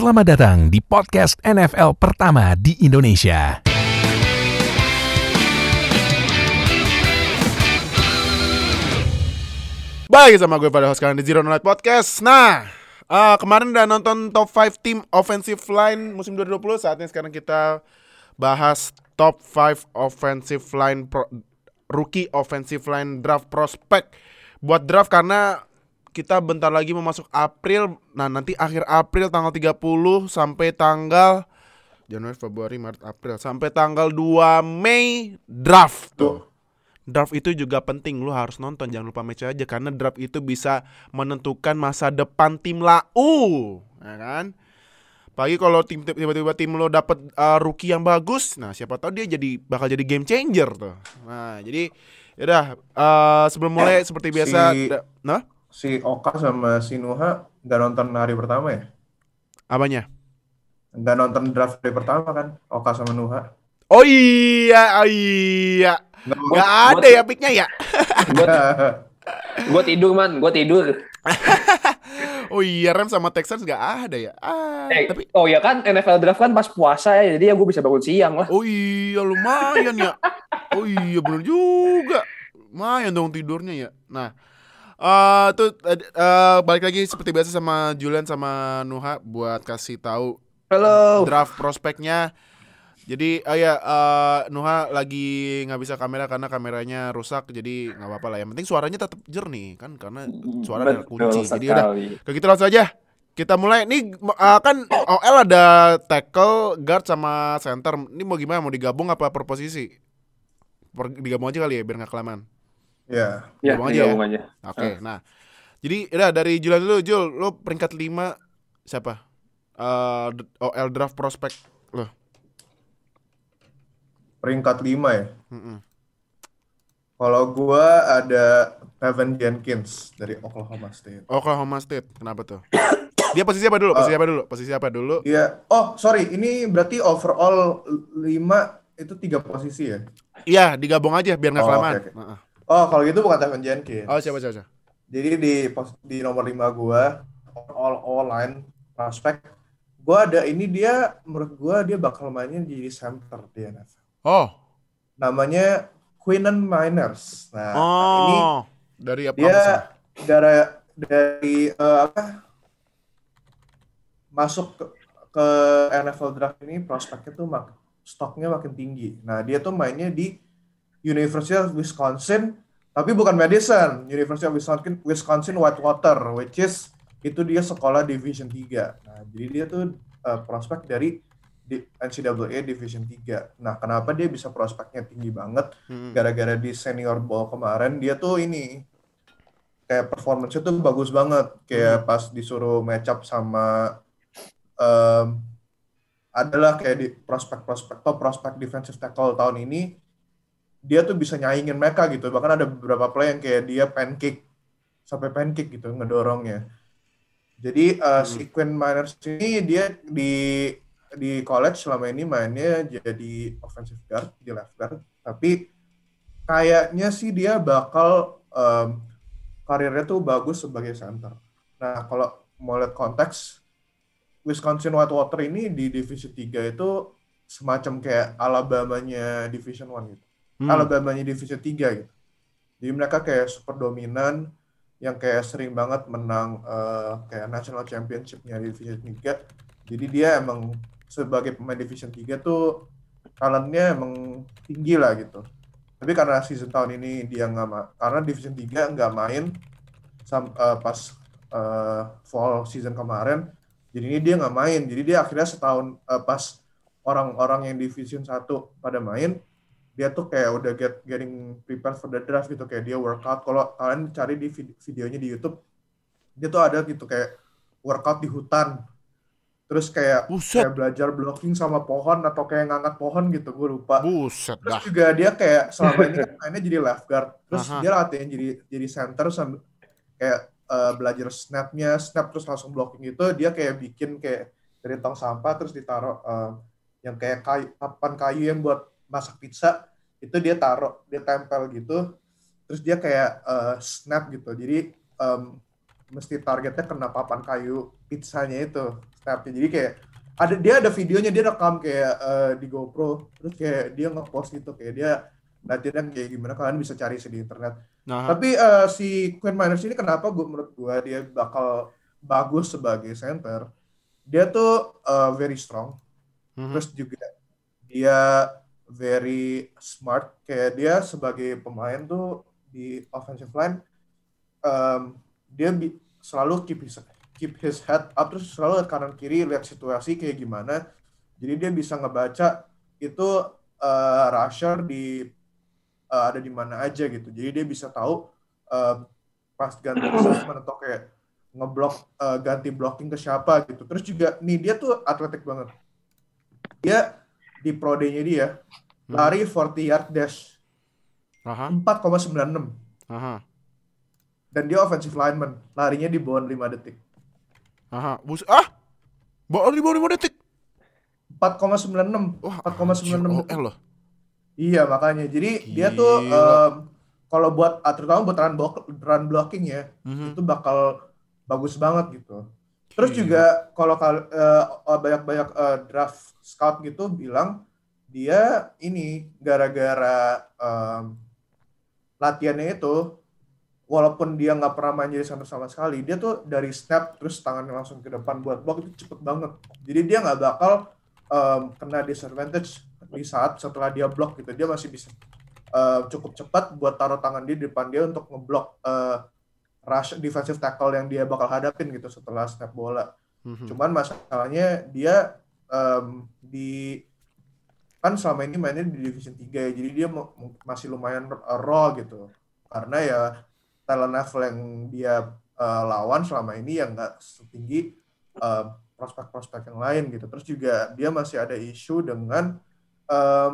Selamat datang di podcast NFL pertama di Indonesia. Baik sama gue pada host kalian di Zero Night Podcast. Nah, eh, kemarin udah nonton top 5 tim offensive line musim 2020. Saatnya sekarang kita bahas top 5 offensive line pro- rookie offensive line draft prospect. Buat draft karena kita bentar lagi mau masuk April. Nah, nanti akhir April tanggal 30 sampai tanggal Januari, Februari, Maret, April sampai tanggal 2 Mei draft tuh. Draft itu juga penting, lu harus nonton, jangan lupa match aja karena draft itu bisa menentukan masa depan tim lau, ya kan? Apalagi kalau tim tiba-tiba tim lo dapet uh, rookie yang bagus, nah siapa tahu dia jadi bakal jadi game changer tuh. Nah, jadi yaudah uh, sebelum mulai seperti biasa, Si- nah si Oka sama si Nuha nggak nonton hari pertama ya? apanya? Nggak nonton draft hari pertama kan? Oka sama Nuha. Oh iya, oh iya, Nggak nggak ada ya picknya ya? Gue tidur man, gue tidur. Oh iya, Rams sama Texans nggak ada ya? Ah, Eh, tapi oh ya kan NFL draft kan pas puasa ya, jadi ya gue bisa bangun siang lah. Oh iya lumayan ya. Oh iya bener juga. Lumayan dong tidurnya ya. Nah, eh tuh eh, balik lagi seperti biasa sama Julian sama Nuha buat kasih tahu Halo. draft prospeknya. Jadi oh ya eh, Nuha lagi nggak bisa kamera karena kameranya rusak jadi nggak apa-apa lah. Yang penting suaranya tetap jernih kan karena suara adalah kunci. Jadi udah. Kayak gitu langsung aja. Kita mulai. Nih uh, kan OL ada tackle, guard sama center. Ini mau gimana? Mau digabung apa per posisi? Per, digabung aja kali ya biar nggak kelamaan. Ya, Ya, Gabung aja ya? gabung aja. Oke. Nah, jadi udah dari Julian dulu, Jul. Lo peringkat 5 siapa? Uh, d- OL draft prospect lo. peringkat 5 ya. Mm-mm. Kalau gua ada Evan Jenkins dari Oklahoma State. Oklahoma State. Kenapa tuh? Dia posisi apa dulu? Posisi apa dulu? Posisi apa dulu? Iya. Oh, sorry. Ini berarti overall 5 itu tiga posisi ya? Iya, digabung aja biar nggak Oh, kelamaan. oke, oke. Heeh. Oh, kalau gitu bukan Evan Jenkins. Oh, siapa siapa? siapa? Jadi di pos- di nomor 5 gua all all line prospect gua ada ini dia menurut gua dia bakal mainnya di center di NFL. Oh. Namanya Quinnen Miners. Nah, ini Oh. Dari apa? dia dari dari eh, apa masuk ke, ke NFL draft ini prospeknya tuh mak stoknya makin tinggi. Nah dia tuh mainnya di University of Wisconsin, tapi bukan Madison, University of Wisconsin, Wisconsin Whitewater, which is itu dia sekolah Division 3. Nah jadi dia tuh eh, prospek dari di NCAA Division 3. Nah kenapa dia bisa prospeknya tinggi banget? Hmm. gara-gara di senior ball kemarin dia tuh ini kayak performance-nya tuh bagus banget kayak pas disuruh match up sama em, adalah kayak di prospek-prospek top prospek defensive tackle tahun ini dia tuh bisa nyaingin mereka gitu bahkan ada beberapa play yang kayak dia pancake sampai pancake gitu ngedorongnya jadi eh, si Quinn Miners ini dia di di college selama ini mainnya jadi offensive guard di left guard tapi kayaknya sih dia bakal em, karirnya tuh bagus sebagai center. Nah, kalau mau lihat konteks Wisconsin Whitewater ini di divisi 3 itu semacam kayak Alabama-nya Division 1 gitu. Hmm. Alabama-nya divisi 3 gitu. Jadi mereka kayak super dominan yang kayak sering banget menang eh, kayak national championship-nya di divisi 3. Jadi dia emang sebagai pemain division 3 tuh talentnya emang tinggi lah gitu. Tapi karena season tahun ini dia nggak karena division 3 nggak main sam- eh, pas eh, fall season kemarin, jadi ini dia nggak main. Jadi dia akhirnya setahun eh, pas orang-orang yang division 1 pada main, dia tuh kayak udah get getting prepared for the draft gitu kayak dia workout. Kalau kalian cari di vid- videonya di YouTube, dia tuh ada gitu kayak workout di hutan. Terus kayak Buset. kayak belajar blocking sama pohon atau kayak ngangkat pohon gitu, gue lupa. Buset Terus dah. juga dia kayak selama ini kan mainnya jadi left guard. Terus Aha. dia latihan jadi jadi center sambil kayak eh, belajar snapnya, snap terus langsung blocking itu dia kayak bikin kayak dari tong sampah terus ditaruh eh, yang kayak kayu, papan kayu yang buat masak pizza itu dia taruh, dia tempel gitu. Terus dia kayak eh, snap gitu. Jadi em, mesti targetnya kena papan kayu pizzanya itu snapnya. Jadi kayak ada dia ada videonya dia rekam kayak eh, di GoPro terus kayak dia ngepost gitu kayak dia latihan kayak gimana kalian bisa cari sih di internet. Nah, Tapi eh, si Quinn Miners ini kenapa gue menurut gue dia bakal bagus sebagai center? Dia tuh eh, very strong, mhm. terus juga dia very smart. Kayak dia sebagai pemain tuh di offensive line, em, dia selalu keep his keep his head up terus selalu lihat kanan kiri lihat situasi kayak gimana. Jadi dia bisa ngebaca itu eh, rusher di eh, ada di mana aja gitu. Jadi dia bisa tahu eh, pas ganti assessment atau kayak ngeblok eh, ganti blocking ke siapa gitu. Terus juga nih dia tuh atletik banget. Dia di pro day-nya dia Hmm. lari 40 yard dash Aha, 4,96 aha, dan dia offensive lineman larinya di bawah 5 detik. aha. Bus ah, baru di bawah lima detik. 4,96 Wah, 4,96 anjir, detik. Loh. Iya makanya. Jadi dia tuh Gila. em, kalau buat terutama buat run, block, run blocking ya Mhm. itu bakal bagus banget gitu. Terus Gila. juga kalau kal- eh, banyak-banyak eh, draft scout gitu bilang dia ini gara-gara em, latihannya itu walaupun dia nggak pernah main jadi center sama sekali, dia tuh dari snap terus tangannya langsung ke depan buat block itu cepet banget. Jadi dia nggak bakal em, kena disadvantage di saat setelah dia block gitu. Dia masih bisa eh, cukup cepat buat taruh tangan dia di depan dia untuk ngeblok eh, rush defensive tackle yang dia bakal hadapin gitu setelah snap bola. Mhm. Cuman masalahnya dia em, di kan selama ini mainnya di Division 3 ya, jadi dia masih lumayan raw gitu. Karena ya talent level yang dia eh, lawan selama ini yang nggak setinggi em, prospek-prospek yang lain gitu. Terus juga dia masih ada isu dengan em,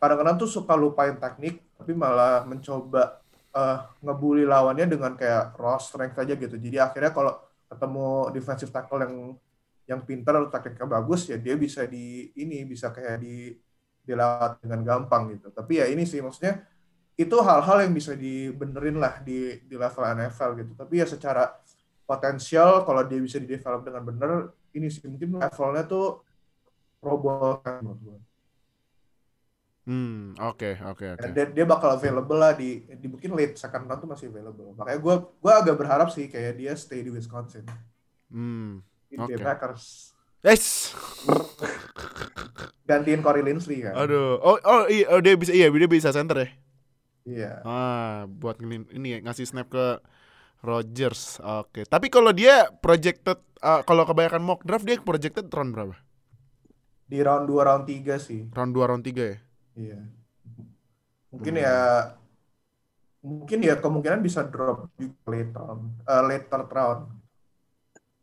kadang-kadang tuh suka lupain teknik, tapi malah mencoba eh, ngebully lawannya dengan kayak raw strength aja gitu. Jadi akhirnya kalau ketemu defensive tackle yang yang pinter tekniknya bagus ya dia bisa di ini bisa kayak di dilewat dengan gampang gitu. Tapi ya ini sih maksudnya itu hal-hal yang bisa dibenerin lah di di level NFL gitu. Tapi ya secara potensial kalau dia bisa di develop dengan bener ini sih mungkin levelnya tuh Pro Bowl kan menurut gue. Hmm, oke, oke, oke. Dan dia, bakal available lah di di mungkin late second round tuh masih available. Makanya gue gue agak berharap sih kayak dia stay di Wisconsin. Hmm. Oke. Packers Yes. gantiin Corey Linsley kan. Aduh. Oh, oh iya, oh, dia bisa iya, dia bisa center ya. Iya. Ah, buat ngilin- ini ya, ngasih snap ke Rodgers. Oke. Tapi kalau dia projected ah, kalau kebanyakan mock draft dia projected round berapa? Di round 2 round 3 sih. Round 2 round 3 ya? Iya. Mungkin Hmm. ya mungkin ya kemungkinan bisa drop juga late round, eh, late third round.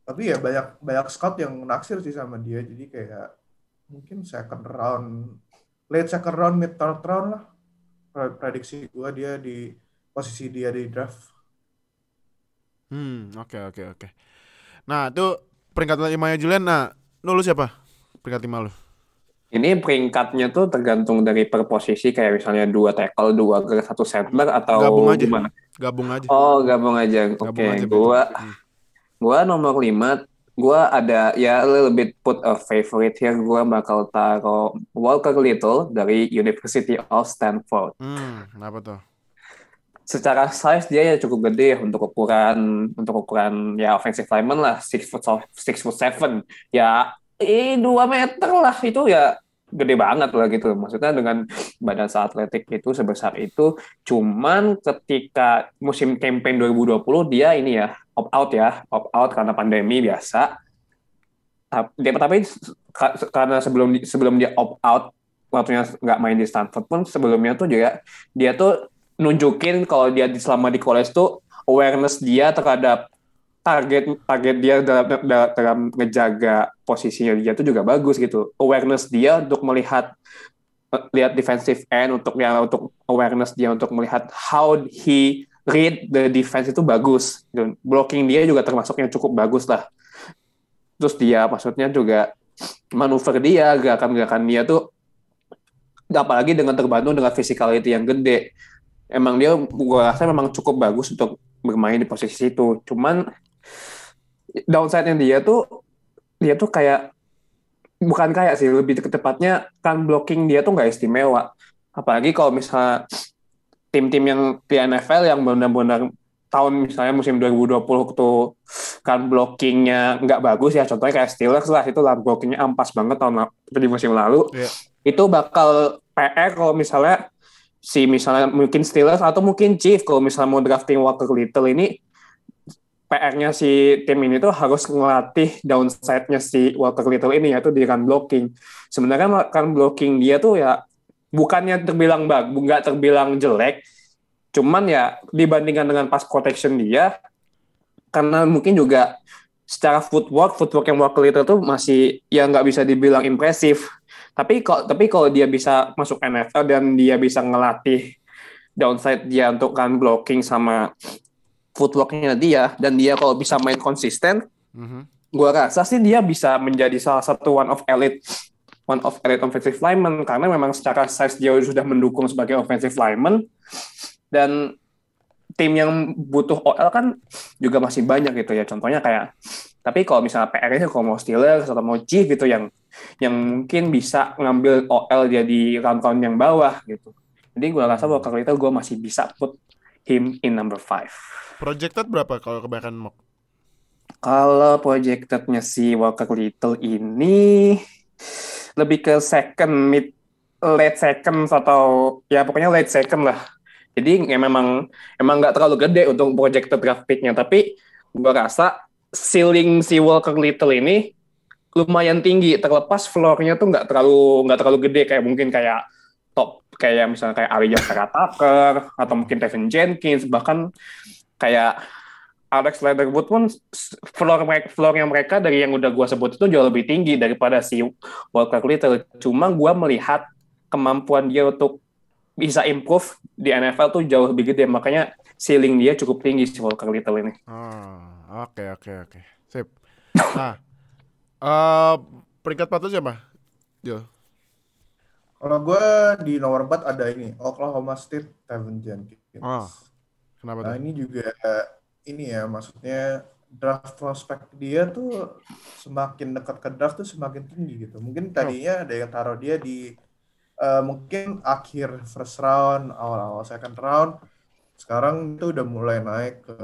Tapi ya banyak banyak scout yang naksir sih sama dia. Jadi kayak mungkin second round, late second round, mid third round lah. Pre- Prediksi gua dia di posisi dia di draft. Hmm, oke oke oke. Nah, itu peringkat lima Julian. Nah, lu, lu siapa? Peringkat lima lu. Ini peringkatnya tuh tergantung dari per posisi kayak misalnya dua tackle, dua guard, satu center atau Gabung aja. gimana? Gabung aja. Oh, gabung aja. Oke, aja. gua Hmm. gua nomor 5 gua ada ya a little bit put a favorite here. Gua bakal taruh Walker Little dari University of Stanford. Hmm, kenapa tuh? Secara size dia ya cukup gede untuk ukuran untuk ukuran ya offensive lineman lah six foot six foot seven ya eh dua meter lah. Itu ya gede banget lah gitu. Maksudnya dengan badan atletik itu sebesar itu. Cuman ketika musim campaign 2020 dia ini ya opt out ya. Opt out karena pandemi biasa. Tapi ka- karena sebelum sebelum dia opt out waktunya nggak main di Stanford pun sebelumnya tuh juga dia tuh nunjukin kalau dia di selama di college tuh awareness dia terhadap target target dia dalam dalam, ngejaga posisinya dia tuh juga bagus gitu. Awareness dia untuk melihat lihat defensive end untuk ya untuk awareness dia untuk melihat how he read the defense itu bagus. Gitu. blocking dia juga termasuk yang cukup bagus lah. Terus dia maksudnya juga manuver dia gerakan-gerakan dia tuh apalagi dengan terbantu dengan physicality yang gede. Emang dia gua rasa memang cukup bagus untuk bermain di posisi itu. Cuman downside-nya dia tuh dia tuh kayak bukan kayak sih lebih ke tepatnya kan blocking dia tuh nggak istimewa apalagi kalau misalnya tim-tim yang di NFL yang benar-benar tahun misalnya musim 2020 tuh kan blockingnya nggak bagus ya contohnya kayak Steelers lah itu lah blockingnya ampas banget tahun di musim lalu Iya. itu bakal PR kalau misalnya si misalnya mungkin Steelers atau mungkin Chief kalau misalnya mau drafting Walker Little ini PR-nya si tim ini tuh harus ngelatih downside-nya si Walker Little ini yaitu di run blocking. Sebenarnya run blocking dia tuh ya bukannya terbilang bagus, nggak terbilang jelek, cuman ya dibandingkan dengan pass protection dia karena mungkin juga secara footwork, footwork yang Walker Little tuh masih ya nggak bisa dibilang impresif. Tapi kok tapi kalau dia bisa masuk NFL dan dia bisa ngelatih downside dia untuk run blocking sama footworknya dia dan dia kalau bisa main konsisten, Mhm. gua rasa sih dia bisa menjadi salah satu one of elite one of elite offensive lineman karena memang secara size dia sudah mendukung sebagai offensive lineman. Dan tim yang butuh OL kan juga masih banyak gitu ya. Contohnya kayak tapi kalau misalnya PR-nya kalau mau Steelers atau mau Chief gitu yang yang mungkin bisa ngambil OL dia di round-round yang bawah gitu. Jadi gua rasa bahwa kalau itu gue masih bisa put him in number five Projected berapa kalau kebanyakan mock? Kalau projectednya si Walker Little ini lebih ke second mid late second atau ya pokoknya late second lah. Jadi ya memang emang nggak terlalu gede untuk projected draft pick-nya, tapi gua rasa ceiling si Walker Little ini lumayan tinggi terlepas floor-nya tuh nggak terlalu nggak terlalu gede kayak mungkin kayak top kayak misalnya kayak Arya Tucker atau mungkin Tevin Jenkins bahkan kayak Alex Leatherwood pun floor mereka floornya mereka dari yang udah gua sebut itu jauh lebih tinggi daripada si Walker Little. Cuma gua melihat kemampuan dia untuk bisa improve di NFL tuh jauh lebih gede makanya ceiling dia cukup tinggi si Walker Little ini. Ah, oke oke oke. Sip. Nah, eh peringkat patut siapa? Jo. Kalau gue di nomor 4 ada ini, Oklahoma State, Tevin Jenkins. Oh, Kenapa Nah tuh? ini juga ini ya maksudnya draft prospek dia tuh semakin dekat ke draft tuh semakin tinggi gitu. Mungkin tadinya ada yang taruh dia di eh, mungkin akhir first round, awal-awal second round. Sekarang itu udah mulai naik ke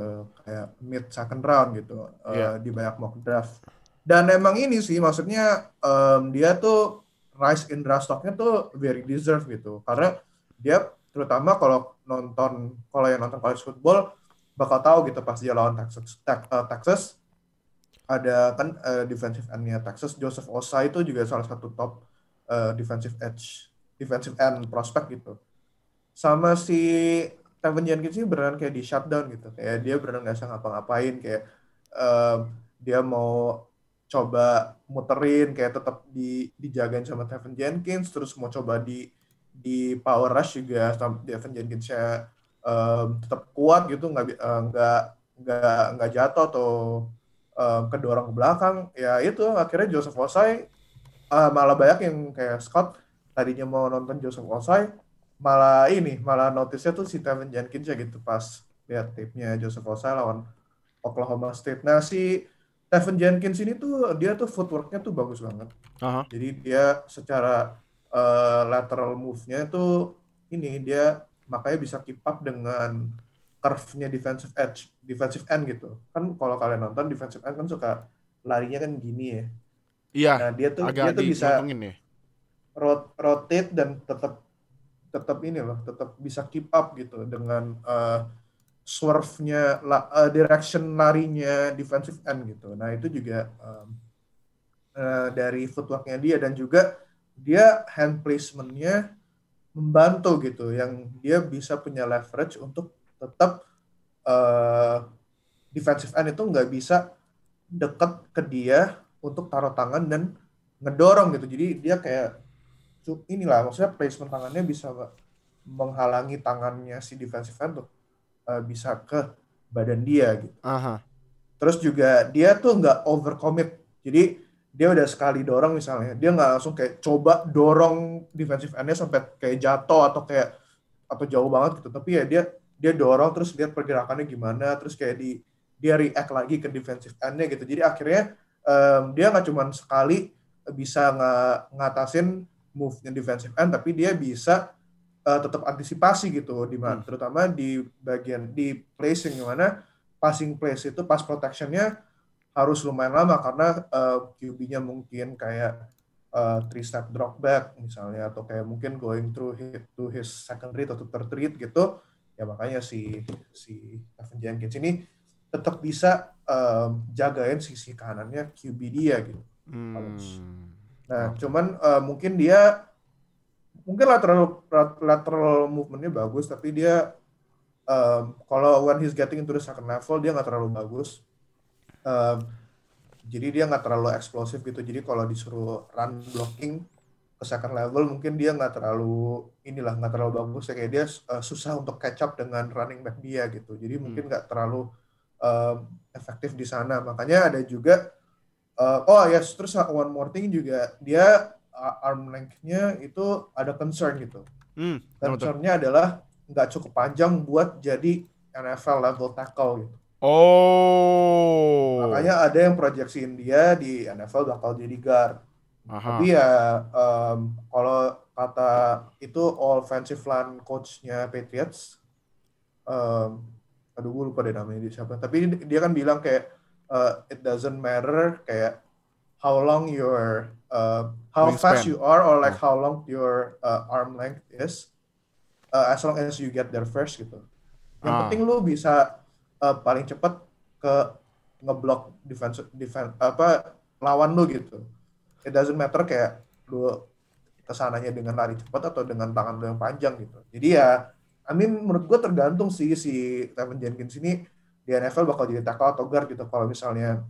kayak mid second round gitu Iya. di banyak mock draft. Dan emang ini sih maksudnya em, dia tuh rise in draft stocknya tuh very deserve gitu karena dia terutama kalau nonton kalau yang nonton college football bakal tahu gitu pas dia lawan Texas Tex- eh, Texas. Ada kan eh, defensive end-nya Texas Joseph Osai itu juga salah satu top eh, defensive edge defensive end prospect gitu. Sama si Tevin Jenkins ini beneran kayak di shutdown gitu. Kayak dia beneran nggak bisa ngapa-ngapain. Kayak eh, dia mau coba muterin kayak tetap di dijagain sama Tevin Jenkins terus mau coba di di power rush juga sama Tevin Jenkinsnya em, tetap kuat gitu nggak eh, nggak nggak nggak jatuh atau em, kedorong ke belakang. Ya itu akhirnya Joseph Osai eh, malah banyak yang kayak Scott tadinya mau nonton Joseph Osai malah ini malah notice-nya tuh si Tevin Jenkins ya gitu pas lihat tape-nya Joseph Osai lawan Oklahoma State. Nah si Tevin Jenkins ini tuh dia tuh footwork-nya tuh bagus banget. Aha. jadi dia secara eh, lateral move-nya itu ini dia makanya bisa keep up dengan curve-nya defensive edge, defensive end gitu. Kan kalau kalian nonton defensive end kan suka larinya kan gini ya. Iya, Nah, dia tuh dia agak tuh bisa ya. rot- rotate dan tetap tetap ini loh, tetap bisa keep up gitu dengan eh, swerve-nya la- eh, direction larinya defensive end gitu. Nah, itu juga em, eh, dari footwork-nya dia dan juga dia hand placement-nya membantu gitu yang dia bisa punya leverage untuk tetap eh, defensive end itu nggak bisa deket ke dia untuk taruh tangan dan ngedorong gitu. Jadi dia kayak inilah maksudnya placement tangannya bisa menghalangi tangannya si defensive end untuk eh, bisa ke badan dia gitu. Aha. Terus juga dia tuh nggak overcommit. Jadi dia udah sekali dorong misalnya, dia nggak langsung kayak coba dorong defensive end-nya sampai kayak jatuh atau kayak atau jauh banget gitu. Tapi ya dia dia dorong terus lihat pergerakannya gimana, terus kayak di dia react lagi ke defensive end-nya gitu. Jadi akhirnya em, dia nggak cuma sekali bisa nggak ngatasin move-nya defensive end, tapi dia bisa eh, tetap antisipasi gitu, di mana Hmm. terutama di bagian di place yang mana passing place itu pass protection-nya harus lumayan lama karena eh, QB-nya mungkin kayak eh, three step drop back misalnya atau kayak mungkin going through his, to his second read atau third read gitu ya makanya si si Evan Jenkins ini tetap bisa em, jagain sisi kanannya QB dia gitu. Hmm. Nah, cuman eh, mungkin dia mungkin lateral lateral movementnya bagus, tapi dia em, kalau when he's getting into the second level dia nggak terlalu bagus. Em, jadi dia nggak terlalu eksplosif gitu. Jadi kalau disuruh run blocking ke second level mungkin dia nggak terlalu inilah nggak terlalu bagus ya kayak dia eh, susah untuk catch up dengan running back dia gitu. Jadi mungkin nggak terlalu em, efektif di sana. Makanya ada juga Uh, oh yes, terus one more thing juga dia uh, arm length-nya itu ada concern gitu. Hmm. Concern-nya adalah nggak cukup panjang buat jadi NFL level tackle gitu. Oh. Makanya ada yang proyeksiin dia di NFL bakal jadi guard. Aha. Tapi ya um, kalau kata itu offensive line coach-nya Patriots, um, aduh gue lupa deh namanya dia siapa. Tapi dia kan bilang kayak uh, it doesn't matter kayak how long your uh, how fast Wingspan. you are or like how long your uh, arm length is, uh, as long as you get there first gitu. Yang Ah. penting lu bisa uh, paling cepat ke ngeblok defense defense apa lawan lu gitu. It doesn't matter kayak lu ke sananya dengan lari cepat atau dengan tangan lu yang panjang gitu. Jadi ya, I mean menurut gue tergantung sih si Tevin Jenkins ini di NFL bakal jadi tackle atau guard gitu. Kalau misalnya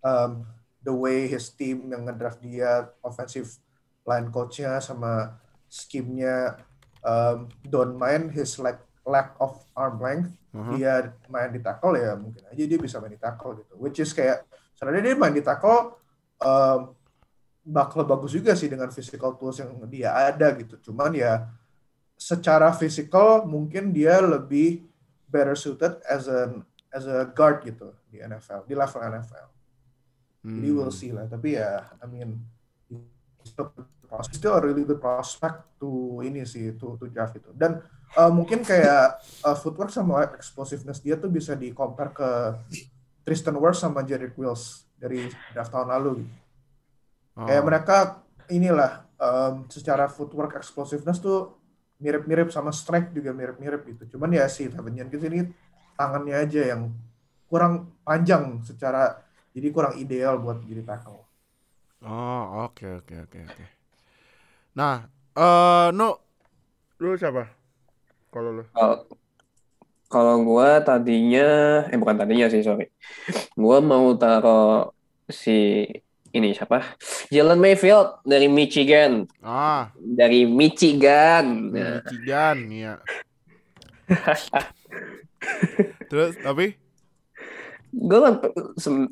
um, the way his team yang ngedraft dia, offensive line coach-nya sama scheme-nya um, don't mind his lack lack of arm length, Mhm. dia main di tackle ya mungkin aja dia bisa main di tackle gitu. Which is kayak sebenarnya dia main di tackle um, bakal bagus juga sih dengan physical tools yang dia ada gitu. Cuman ya secara physical mungkin dia lebih better suited as an as a guard gitu di NFL, di level NFL. Jadi Hmm. we'll see lah. Tapi ya, I mean, still, it's still a really good prospect to ini sih, to, to draft itu. Dan uh, mungkin kayak uh, footwork sama explosiveness dia tuh bisa di compare ke Tristan Wirfs sama Jedrick Wills dari draft tahun lalu. Gitu. Oh. Kayak mereka inilah um, secara footwork explosiveness tuh mirip-mirip sama strength juga mirip-mirip gitu. Cuman ya si Tevin Jenkins ini tangannya aja yang kurang panjang secara jadi kurang ideal buat jadi tackle. Oh, oke oke oke oke. Nah, eh no lu siapa? Kalau lu. Kalau gua tadinya eh bukan tadinya sih sorry. Gua mau taruh si ini siapa? Jalen Mayfield dari Michigan, Ah, dari Michigan. Michigan ya. Terus tapi gue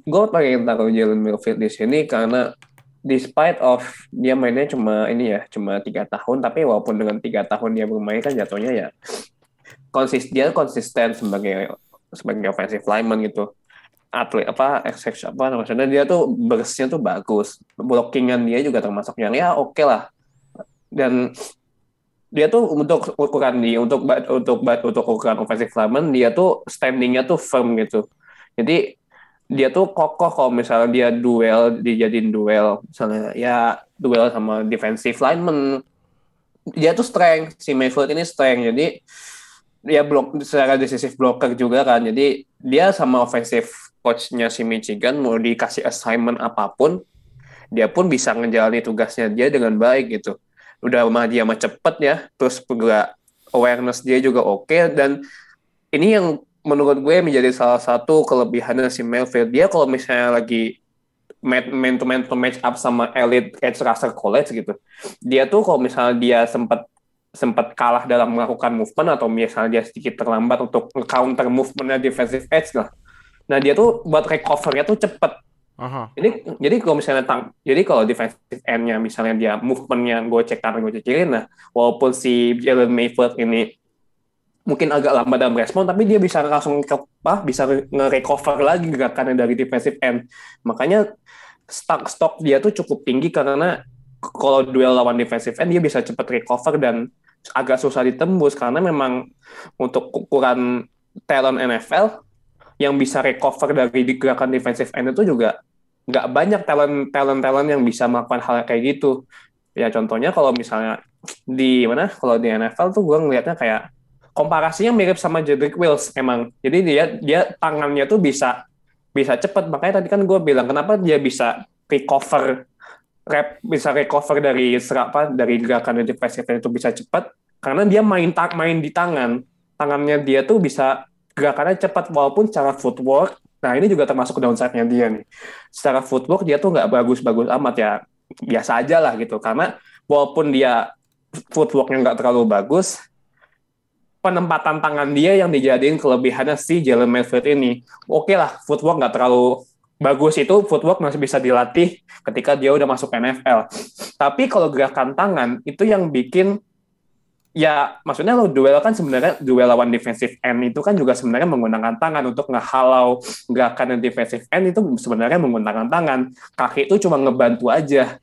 gue pengen taruh Jalen Mayfield di sini karena despite of dia mainnya cuma ini ya cuma tiga tahun tapi walaupun dengan tiga tahun dia bermain kan jatuhnya ya konsis dia konsisten sebagai sebagai offensive lineman gitu. Atlet apa exception apa maksudnya dia tuh bersnya tuh bagus. Blockingan dia juga termasuk yang ya oke lah. Dan dia tuh untuk ukuran dia untuk untuk untuk ukuran offensive lineman dia tuh standingnya tuh firm gitu. Jadi dia tuh kokoh kalau misalnya dia duel dijadiin duel. Misalnya ya duel sama defensive lineman. Dia tuh strength si Mayfield ini strength. Jadi dia blok secara decisive blocker juga kan. Jadi dia sama offensive coachnya si Michigan mau dikasih assignment apa pun dia pun bisa ngejalani tugasnya dia dengan baik gitu. Udah mah dia mah cepet ya terus juga awareness dia juga oke dan ini yang menurut gue menjadi salah satu kelebihannya si Mayfield dia kalau misalnya lagi man to man to match up sama elite edge rusher college gitu dia tuh kalau misalnya dia sempat sempat kalah dalam melakukan movement atau misalnya dia sedikit terlambat untuk counter movementnya defensive edge lah. Nah dia tuh buat recovernya tuh cepet. Aha. jadi jadi kalau misalnya tang jadi kalau defensive end-nya misalnya dia movementnya gue cek karena gue cekirin nah walaupun si Jalen Mayfield ini mungkin agak lambat dalam respon, tapi dia bisa langsung apa, bisa nge-recover lagi gerakannya dari defensive end. Makanya stock stok dia tuh cukup tinggi karena kalau duel lawan defensive end dia bisa cepat recover dan agak susah ditembus karena memang untuk ukuran talent NFL yang bisa recover dari gerakan defensive end itu juga nggak banyak talent talent talent yang bisa melakukan hal kayak gitu ya contohnya kalau misalnya di mana kalau di NFL tuh gue ngelihatnya kayak komparasinya mirip sama Jedrick Wills emang. Jadi dia dia tangannya tuh bisa bisa cepat makanya tadi kan gue bilang kenapa dia bisa recover rep bisa recover dari serapa dari gerakan defensive itu bisa cepat karena dia main tak main di tangan. Tangannya dia tuh bisa gerakannya cepat walaupun secara footwork nah ini juga termasuk downside-nya dia nih. Secara footwork dia tuh nggak bagus-bagus amat ya. Biasa aja lah gitu. Karena walaupun dia footworknya nggak terlalu bagus penempatan tangan dia yang dijadiin kelebihannya si Jalen Mayfield ini. Oke okay lah footwork nggak terlalu bagus itu footwork masih bisa dilatih ketika dia udah masuk NFL tapi kalau gerakan tangan itu yang bikin ya maksudnya lo duel kan sebenarnya duel lawan defensive end itu kan juga sebenarnya menggunakan tangan untuk ngehalau gerakan defensive end itu sebenarnya menggunakan tangan. Kaki itu cuma ngebantu aja.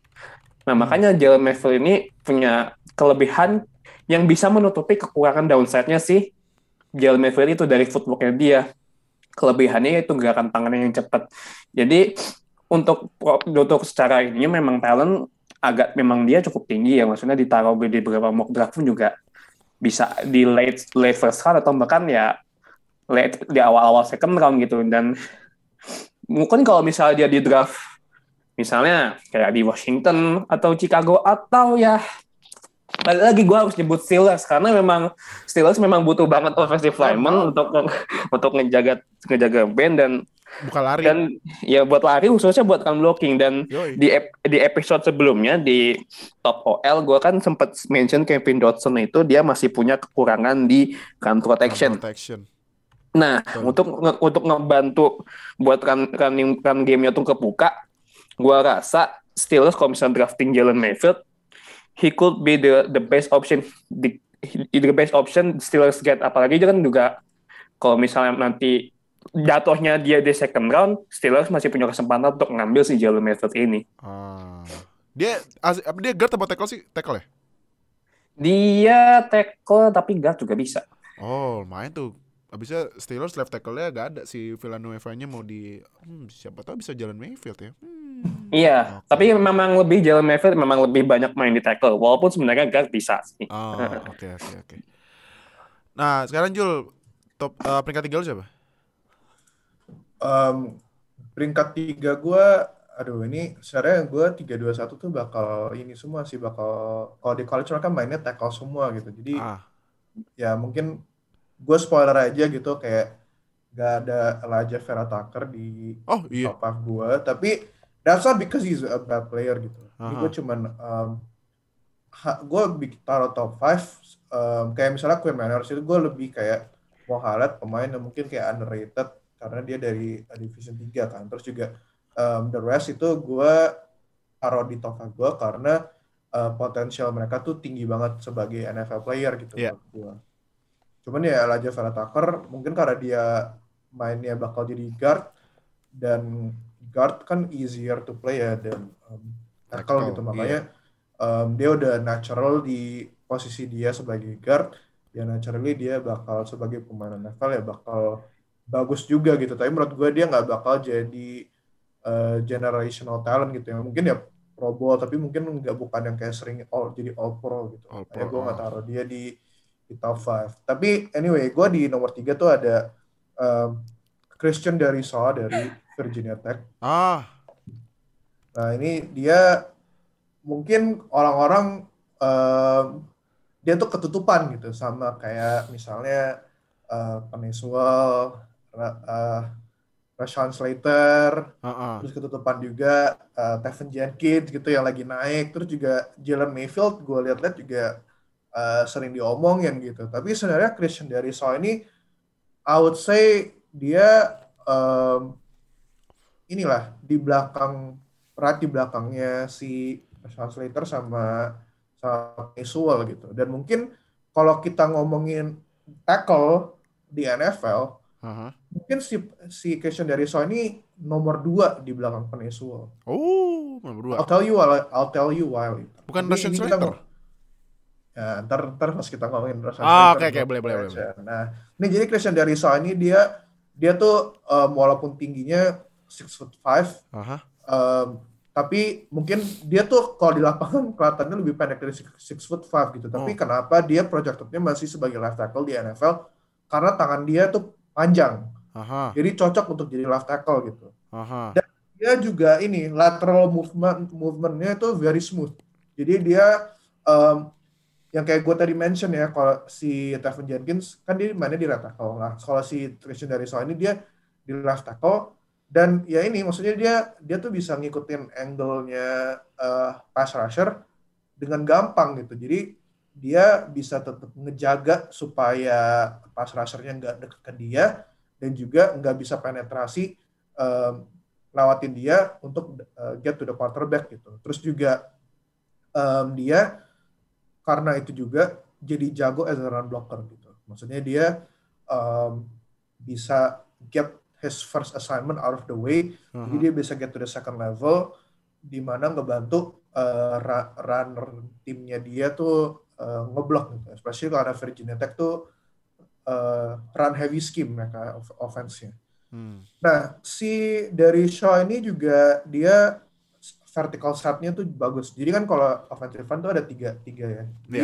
Nah makanya Jalen Mayfield ini punya kelebihan yang bisa menutupi kekurangan downside-nya sih Jalen Mayfield itu dari footworknya dia. Kelebihannya yaitu gerakan tangannya yang cepat. Jadi untuk untuk secara ini memang talent agak memang dia cukup tinggi ya. Maksudnya ditaruh di beberapa mock draft pun juga bisa di late late first round atau bahkan ya late di awal-awal second round gitu. Dan mungkin kalau misalnya dia di draft misalnya kayak di Washington atau Chicago atau ya balik lagi gue harus nyebut Steelers karena memang Steelers memang butuh banget offensive lineman untuk untuk ngejaga ngejaga band dan bukan lari dan ya buat lari khususnya buat run blocking dan Yoi. di ep- di episode sebelumnya di top OL gue kan sempat mention Kevin Dodson itu dia masih punya kekurangan di run protection. protection Nah Betul. untuk nge- untuk ngebantu buat run running run gamenya tuh kebuka, gue rasa Steelers kalau misalnya drafting Jalen Mayfield, he could be the the best option di the best option Steelers get apalagi dia kan juga kalau misalnya nanti jatuhnya dia di second round, Steelers masih punya kesempatan untuk ngambil si Jalen Mayfield ini. Ah. dia dia guard atau tackle sih tackle ya Dia tackle tapi guard juga bisa. oh main tuh Abisnya Steelers left tackle-nya gak ada si Villanueva-nya mau di hmm, siapa tahu bisa jalan Mayfield ya. Hmm. Iya, Oke. tapi memang lebih Jalen Mayfield memang lebih banyak main di tackle, walaupun sebenarnya guard bisa sih. Oh, oke oke oke. Nah, sekarang Jul top eh, peringkat tiga lu siapa? Em, peringkat tiga gue, aduh ini sebenarnya gue tiga dua satu tuh bakal ini semua sih bakal kalau di college kan mainnya tackle semua gitu. Jadi Ah, ya mungkin gue spoiler aja gitu kayak gak ada Elijah Vera Tucker di oh iya. top 5 gue, tapi that's not because he's a bad player gitu. Jadi gue cuman um, gue taruh top 5 um, kayak misalnya Quinn Manners itu gue lebih kayak mau highlight pemain yang mungkin kayak underrated karena dia dari uh, division 3 kan. Terus juga um, the rest itu gue taruh di top 5 gue karena uh, potensial mereka tuh tinggi banget sebagai NFL player gitu Iya. menurut gue. Cuman ya Elijah Vera Tucker mungkin karena dia mainnya bakal jadi guard dan guard kan easier to play ya dan um, tackle Tackle, gitu. makanya um, dia udah natural di posisi dia sebagai guard ya naturally dia bakal sebagai pemain NFL ya bakal bagus juga gitu. Tapi menurut gue dia nggak bakal jadi uh, generational talent gitu ya. Mungkin ya Pro Bowl tapi mungkin nggak bukan yang kayak sering all jadi All Pro gitu. All Pro, gue nggak oh. taruh dia di di top 5 tapi anyway gue di nomor tiga tuh ada um, Christian dari Shaw dari Virginia Tech. Ah, Nah, ini dia mungkin orang-orang em, dia tuh ketutupan gitu sama kayak misalnya uh, Ra- eh, Rashawn Slater, ah, ah. terus ketutupan juga uh, Tevin Jenkins gitu yang lagi naik, terus juga Jalen Mayfield gue lihat-lihat juga uh, sering diomongin gitu. Tapi sebenarnya Christian dari Shaw ini, I would say dia em, inilah di belakang perat di belakangnya si Rashawn Slater sama sama Peniswell gitu. Dan mungkin kalau kita ngomongin tackle di NFL, Aha. mungkin si si Christian Deriso ini nomor dua di belakang Sewell. Oh, nomor dua. I'll tell you why. I'll tell you why. Bukan kita Slater. Ya, ntar, ntar pas kita ngomongin Ah, Slater, oke, oke, boleh, boleh, boleh. Nah, ini jadi Christian Deriso ini dia dia tuh um, walaupun tingginya six foot five, um, tapi mungkin dia tuh kalau di lapangan kelihatannya lebih pendek dari six, six foot five gitu. Tapi Oh. kenapa dia projectednya masih sebagai left tackle di NFL? Karena tangan dia tuh panjang, Aha. jadi cocok untuk jadi left tackle gitu. Aha. Dia juga ini lateral movement movementnya itu very smooth. Jadi dia um, yang kayak gue tadi mention ya, kalau si Tevin Jenkins kan dia mainnya di right tackle. Nah, kalau si Christian Deriso ini dia di left tackle dan ya ini maksudnya dia dia tuh bisa ngikutin angle-nya eh, pass rusher dengan gampang gitu. Jadi dia bisa tetap ngejaga supaya pass rusher-nya nggak deket ke dia dan juga nggak bisa penetrasi em, lewatin dia untuk eh, get to the quarterback gitu. Terus juga em, dia karena itu juga jadi jago as a run blocker gitu. Maksudnya dia em, bisa get his first assignment out of the way Aha. jadi dia bisa get to the second level di mana ngebantu uh, runner timnya dia tuh uh, ngeblok gitu. Especially karena Virginia Tech tuh uh, run heavy scheme mereka off- offense-nya. Hmm. Nah, si dari Shaw ini juga dia vertical set-nya tuh bagus. Jadi kan kalau offensive line tuh ada tiga, tiga ya. Jadi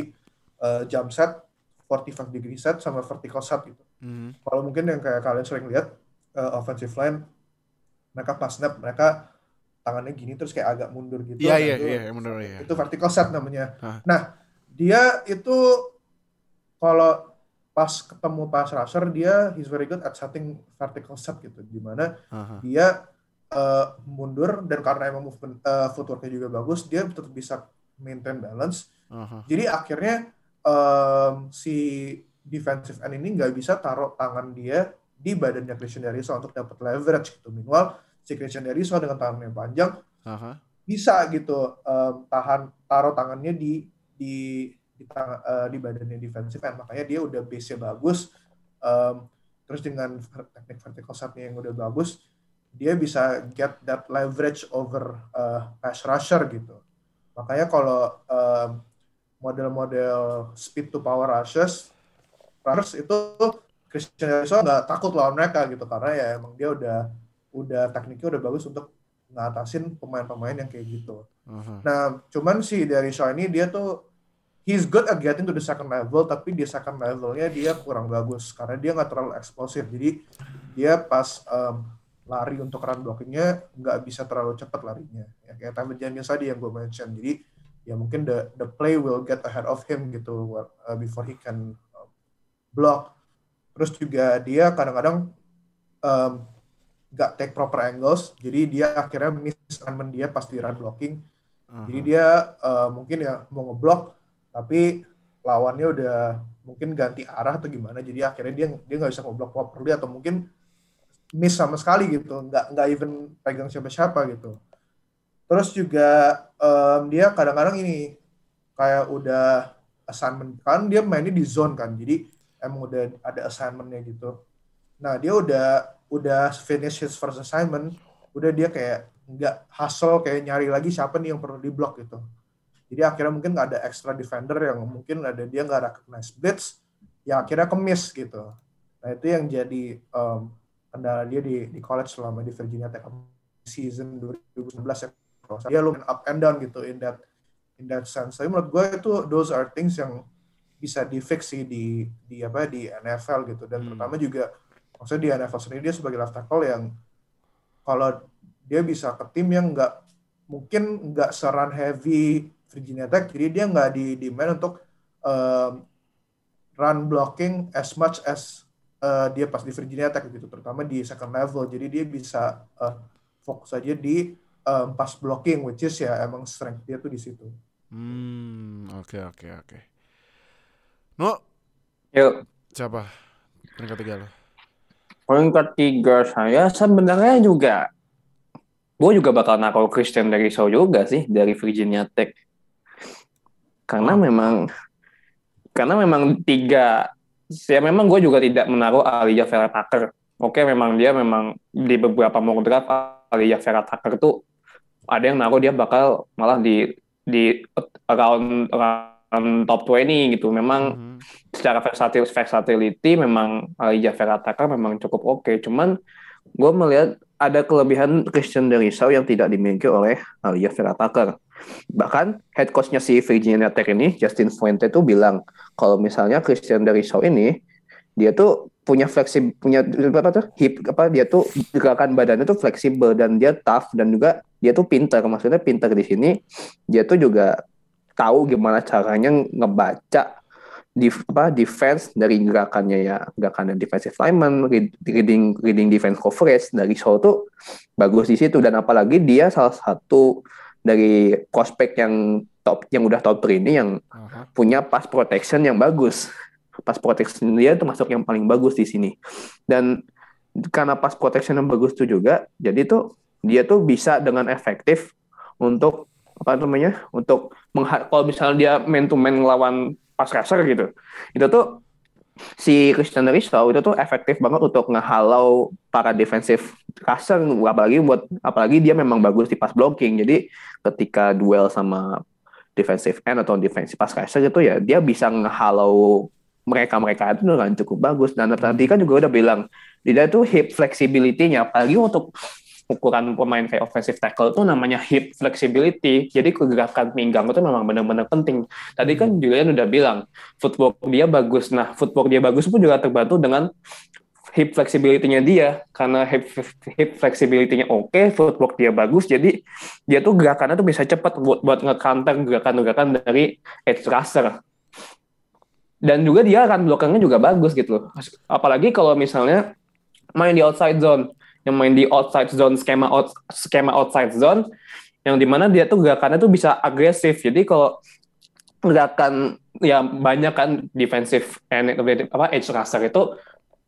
uh, jump set, 45 degree set, sama vertical set gitu Hmm. kalau mungkin yang kayak kalian sering lihat uh, offensive line mereka pas snap mereka tangannya gini terus kayak agak mundur gitu Iya, iya, iya, benar ya. itu vertical set namanya Hah. nah dia itu kalau pas ketemu pass rusher dia he's very good at setting vertical set gitu di mana Aha. dia uh, mundur dan karena emang movement uh, footworknya juga bagus dia tetap bisa maintain balance Aha. jadi akhirnya em, si defensive end ini nggak bisa taruh tangan dia di badannya Christian Deriso untuk dapat leverage gitu. Minimal si Christian Deriso dengan tangannya panjang Aha. bisa gitu em, tahan taruh tangannya di di di, tang- eh, di badannya defensive end. Makanya dia udah base-nya bagus. Em, terus dengan teknik vertical set-nya yang udah bagus, dia bisa get that leverage over eh, pass rusher gitu. Makanya kalau em, model-model speed to power rushes, runners itu Christian Deriso nggak takut lawan mereka gitu karena ya emang dia udah udah tekniknya udah bagus untuk ngatasin pemain-pemain yang kayak gitu. Aha. Nah, cuman si dari Shaw ini dia tuh he's good at getting to the second level, tapi di second levelnya dia kurang bagus karena dia nggak terlalu eksplosif. Jadi dia pas em, lari untuk run blockingnya nggak bisa terlalu cepat larinya. Ya, kayak Tevin Jenkins tadi yang gue mention. Jadi ya mungkin the the play will get ahead of him gitu uh, before he can uh, block. Terus juga dia kadang-kadang em, nggak take proper angles, jadi dia akhirnya miss assignment dia pas di run blocking. Aha. Jadi dia eh, mungkin ya mau ngeblok, tapi lawannya udah mungkin ganti arah atau gimana. Jadi akhirnya dia dia nggak bisa ngeblok properly atau mungkin miss sama sekali gitu, nggak nggak even pegang siapa-siapa gitu. Terus juga em, dia kadang-kadang ini kayak udah assignment kan dia mainnya di zone kan, jadi emang udah ada assignmentnya gitu. Nah dia udah udah finish his first assignment, udah dia kayak nggak hustle kayak nyari lagi siapa nih yang perlu diblok gitu. Jadi akhirnya mungkin nggak ada extra defender yang mungkin ada dia nggak recognize blitz, yang akhirnya kemis gitu. Nah itu yang jadi em, kendala dia di di college selama di Virginia Tech season 2019 ya. Dia lumayan up and down gitu in that in that sense. Tapi menurut gue itu those are things yang bisa di fix sih di di apa di NFL gitu dan Hmm. terutama juga maksudnya di NFL sendiri dia sebagai left tackle yang kalau dia bisa ke tim yang nggak mungkin nggak seran heavy Virginia Tech jadi dia nggak di demand untuk um, run blocking as much as uh, dia pas di Virginia Tech gitu terutama di second level jadi dia bisa uh, fokus aja di um, pass blocking which is ya emang strength dia tuh di situ Hmm, oke oke oke. No, Yuk, siapa? Peringkat tiga lo. poin ketiga saya sebenarnya juga gue juga bakal naruh Christian dari Shaw juga sih dari Virginia Tech karena Oh. memang karena memang tiga ya memang gue juga tidak menaruh Aliyah Vera Tucker. Oke, memang dia memang di beberapa mock draft Aliyah Vera Tucker tuh ada yang naruh dia bakal malah di di around, around top 20 gitu. Memang Mhm. secara versatil versatility memang Aliyah Vera Tucker memang cukup oke. Cuman gue melihat ada kelebihan Christian Derisau yang tidak dimiliki oleh Aliyah Vera Tucker. Bahkan head coach-nya si Virginia Tech ini, Justin Fuente tuh bilang kalau misalnya Christian Derisau ini dia tuh punya fleksibel punya apa tuh hip apa dia tuh gerakan badannya tuh fleksibel dan dia tough dan juga dia tuh pintar maksudnya pintar di sini dia tuh juga tahu gimana caranya ngebaca di apa defense dari gerakannya ya. Gerakannya defensive lineman read- reading reading defense coverage. Dari Shaw tuh bagus di situ dan apalagi dia salah satu dari prospek yang top yang udah top 3 ini yang Aha. punya pass protection yang bagus. Pass protection dia itu masuk yang paling bagus di sini. Dan karena pass protection yang bagus itu juga, jadi tuh dia tuh bisa dengan efektif untuk apa namanya? Untuk kalau misalnya dia man to man ngelawan pass rusher gitu. Itu tuh si Christian Rizal itu tuh efektif banget untuk ngehalau para defensive rusher apalagi buat apalagi dia memang bagus di pass blocking. Jadi ketika duel sama defensive end atau defensive pass rusher itu ya dia bisa ngehalau mereka-mereka itu dengan cukup bagus dan tadi kan juga udah bilang dia tuh hip flexibility-nya apalagi untuk ukuran pemain kayak offensive tackle itu namanya hip flexibility. Jadi gerakan pinggang itu memang benar-benar penting. Tadi kan Julian udah bilang footwork dia bagus. Nah footwork dia bagus pun juga terbantu dengan hip flexibility-nya dia. Karena hip, hip flexibility-nya oke, footwork dia bagus, jadi dia tuh gerakannya tuh bisa cepat buat buat nge-counter gerakan-gerakan dari edge rusher. Dan juga dia akan blockingnya juga bagus gitu loh. Apalagi kalau misalnya main di outside zone, yang main di outside zone skema out, skema outside zone, yang di mana dia tuh gerakannya tuh bisa agresif. Jadi kalau gerakan ya banyak kan defensive and apa edge rusher itu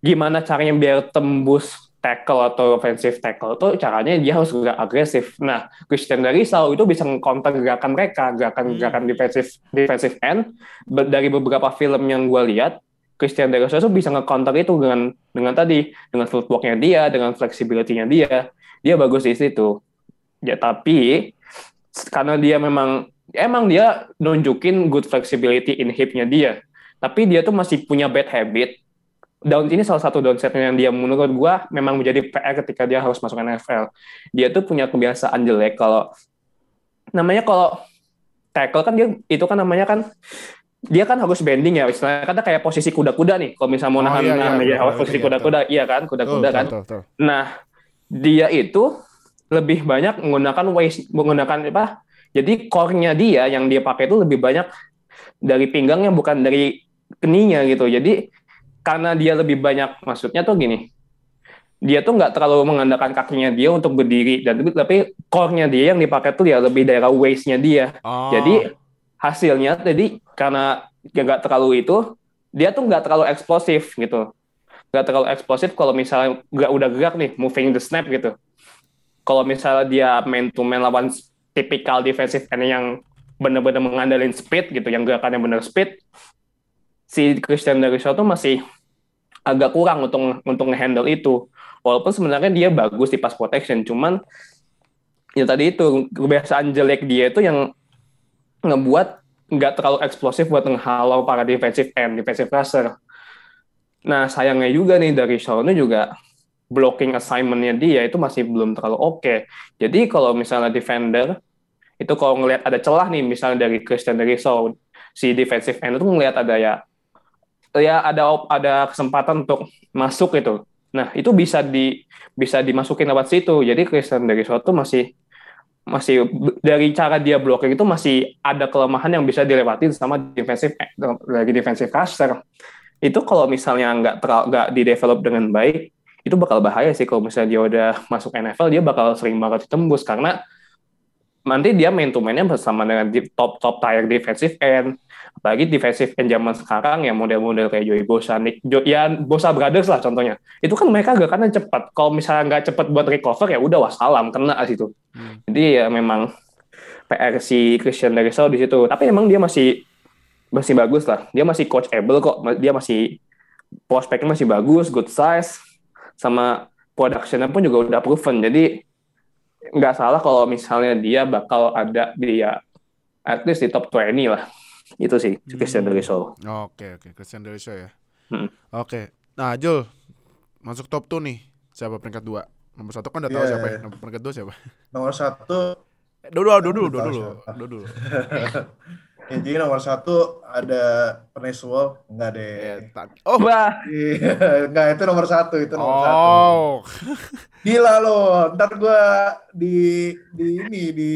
gimana caranya biar tembus tackle atau offensive tackle itu caranya dia harus gerak agresif. Nah, Christian Derisau itu bisa counter gerakan mereka, gerakan-gerakan defensive defensive end dari beberapa film yang gue lihat Christian Derisau itu bisa nge-counter itu dengan dengan tadi dengan footworknya dia, dengan flexibility-nya dia, dia bagus di situ. Ya tapi karena dia memang emang dia nunjukin good flexibility in hip-nya dia, tapi dia tuh masih punya bad habit down ini salah satu downsetnya yang dia menurut gua memang menjadi PR ketika dia harus masuk NFL. Dia tuh punya kebiasaan jelek kalau namanya kalau tackle kan dia itu kan namanya kan dia kan harus bending ya istilahnya kan kayak posisi kuda-kuda nih kalau misalnya mau Oh, nahan iya, iya, nahan iya, meja iya, posisi iya, kuda-kuda iya kan kuda-kuda kan tuh, tuh, tuh. Nah, dia itu lebih banyak menggunakan waist menggunakan apa? Jadi core-nya dia yang dia pakai itu lebih banyak dari pinggangnya bukan dari keninya gitu. Jadi karena dia lebih banyak maksudnya tuh gini. Dia tuh nggak terlalu mengandalkan kakinya dia untuk berdiri dan tapi core-nya dia yang dipakai tuh ya lebih daerah waist-nya dia. Oh. Jadi hasilnya jadi karena dia nggak terlalu itu, dia tuh nggak terlalu eksplosif gitu. Nggak terlalu eksplosif kalau misalnya nggak udah gerak nih, moving the snap gitu. Kalau misalnya dia man to man lawan tipikal defensive end yang benar-benar mengandalkan speed gitu, yang gerakannya benar speed, si Christian Derisau tuh masih agak kurang untuk untuk ngehandle itu. Walaupun sebenarnya dia bagus di pass protection, cuman ya tadi itu kebiasaan jelek dia itu yang ngebuat nggak terlalu eksplosif buat menghalau para defensive end, defensive rusher. Nah sayangnya juga nih dari Shaw ini juga blocking assignment-nya dia itu masih belum terlalu oke. Jadi kalau misalnya defender itu kalau ngelihat ada celah nih misalnya dari Christian dari Shaw si defensive end itu ngelihat ada ya ya ada ada kesempatan untuk masuk itu. Nah itu bisa di bisa dimasukin lewat situ. Jadi Christian dari Shaw tuh masih masih dari cara dia blocking itu masih ada kelemahan yang bisa dilewatin sama defensive lagi defensive rusher. Itu kalau misalnya nggak teral- nggak di develop dengan baik, itu bakal bahaya sih. Kalau misalnya dia udah masuk NFL dia bakal sering banget ditembus. Karena nanti dia main to mainnya bersama dengan top top tier defensive end apalagi defensive end zaman sekarang ya model-model kayak Joey Bosa, Nick, Jo- ya Bosa Brothers lah contohnya. Itu kan mereka gerakannya cepat. Kalau misalnya nggak cepat buat recover ya udah wassalam kena situ. Hmm. jadi ya memang PR si Christian Derisau di situ. Tapi emang dia masih masih bagus lah. Dia masih coachable kok. Dia masih prospeknya masih bagus, good size, sama productionnya pun juga udah proven. Jadi nggak salah kalau misalnya dia bakal ada di ya at least di top 20 lah. Itu sih Christian Hmm. Deriso. Oke oke Christian Delisha ya. Hmm. Oke. Nah Jul masuk top 2 nih. Siapa peringkat 2? Nomor satu kan udah tahu Iya, siapa ya. iya. Nomor peringkat 2 siapa? Nomor satu, Eh, Dulu dulu dulu dulu dulu dulu. ya, jadi nomor satu ada Peniswall, enggak deh. Eh, ta- Oh. Wah, Iya, enggak itu nomor satu, itu nomor satu. Oh. Gila lo, ntar gua di di ini di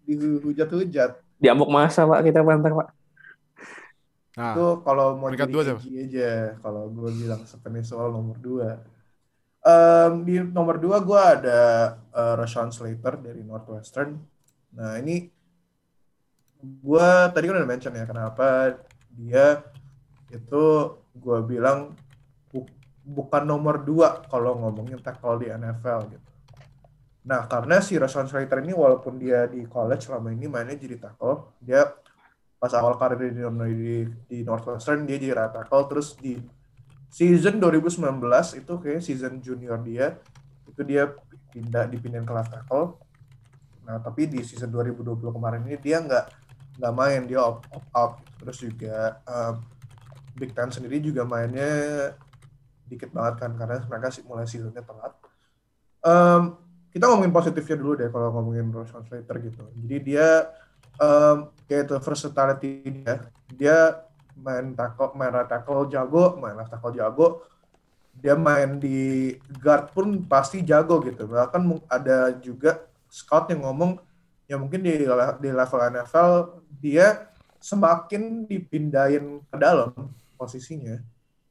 di hujat-hujat. Diamuk masa Pak kita bentar Pak. Nah, Itu kalau mau peringkat jadi dua? KG aja, kalau gue bilang Peniswall nomor dua. Em, di nomor dua gue ada eh, Rashawn Slater dari Northwestern. Nah ini gue tadi kan udah mention ya kenapa dia itu gue bilang bu- bukan nomor dua kalau ngomongin tackle di NFL gitu. Nah karena si Rashawn Slater ini walaupun dia di college selama ini mainnya jadi tackle, dia pas awal karir di, di, di Northwestern dia jadi right tackle. Terus di season 2019 itu kayak season junior dia itu dia pindah dipindahin ke left tackle. Nah tapi di season 2020 kemarin ini dia nggak nggak main dia opt, opt out. Terus juga um, Big Ten sendiri juga mainnya dikit banget kan karena mereka mulai seasonnya telat. Um, kita ngomongin positifnya dulu deh kalau ngomongin Roshan Slater gitu. Jadi dia um, kayak itu versatility dia. Dia main tackle main right tackle jago main left tackle jago. Dia main di guard pun pasti jago gitu. Bahkan ada juga scout yang ngomong ya mungkin di di level NFL dia semakin dipindahin ke dalam posisinya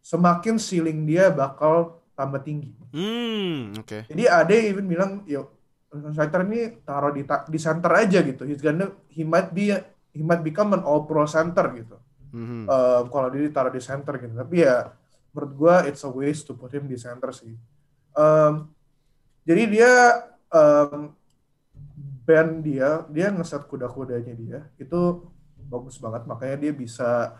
semakin ceiling dia bakal tambah tinggi hmm, oke. jadi ada yang even bilang, yo, Slater ini taruh di ta- di center aja gitu. He's gonna, he might be, he might become an all pro center gitu. Mhm. Eh, kalau dia ditaruh di center gitu. Tapi ya, menurut gua it's a waste to put him di center sih. Em, jadi dia em, band dia, dia ngeset kuda-kudanya dia itu bagus banget. Makanya dia bisa